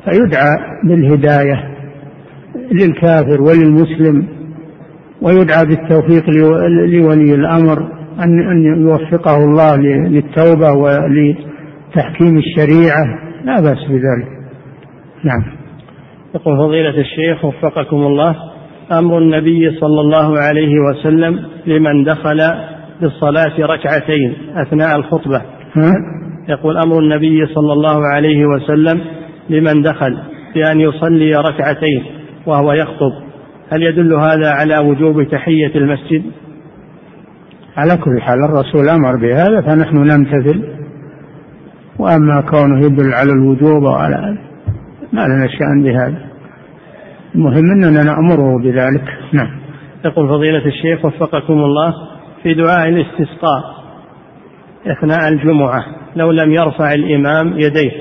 فيدعى بالهداية للكافر وللمسلم ويدعى بالتوفيق لولي الأمر أن يوفقه الله للتوبة ولتحكيم الشريعة لا بأس بذلك. نعم. يقول فضيلة الشيخ وفقكم الله أمر النبي صلى الله عليه وسلم لمن دخل بالصلاة ركعتين أثناء الخطبة. ها؟ يقول أمر النبي صلى الله عليه وسلم لمن دخل بأن يصلي ركعتين وهو يخطب. هل يدل هذا على وجوب تحية المسجد؟ على كل حال الرسول أمر بهذا فنحن نمتثل. وأما كونه يدل على الوجوب وعلى ما لنا شأن بهذا. المهم أننا نأمره بذلك. نعم. يقول فضيلة الشيخ وفقكم الله في دعاء الاستسقاء أثناء الجمعة لو لم يرفع الإمام يديه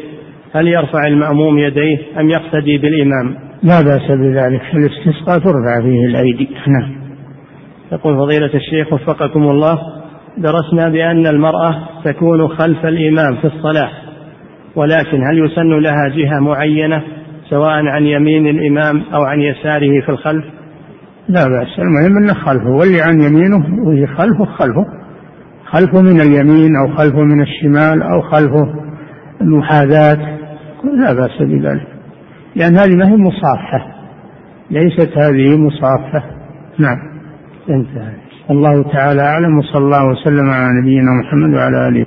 هل يرفع المأموم يديه أم يقتدي بالإمام؟ لا بأس بذلك. الاستسقاء ترفع فيه الأيدي. نعم. يقول فضيلة الشيخ وفقكم الله درسنا بأن المرأة تكون خلف الإمام في الصلاة ولكن هل يسن لها جهة معينة سواء عن يمين الإمام أو عن يساره في الخلف؟ لا بأس المهم أنه خلفه واللي عن يمينه وهي خلفه خلفه. خلفه من اليمين أو خلفه من الشمال أو خلفه المحاذاة لا بأس بذلك. لأن هذه ما هي مصافحة ليست هذه مصافحة. نعم. انتهى. الله تعالى أعلم وصلى الله وسلم على نبينا محمد وعلى آله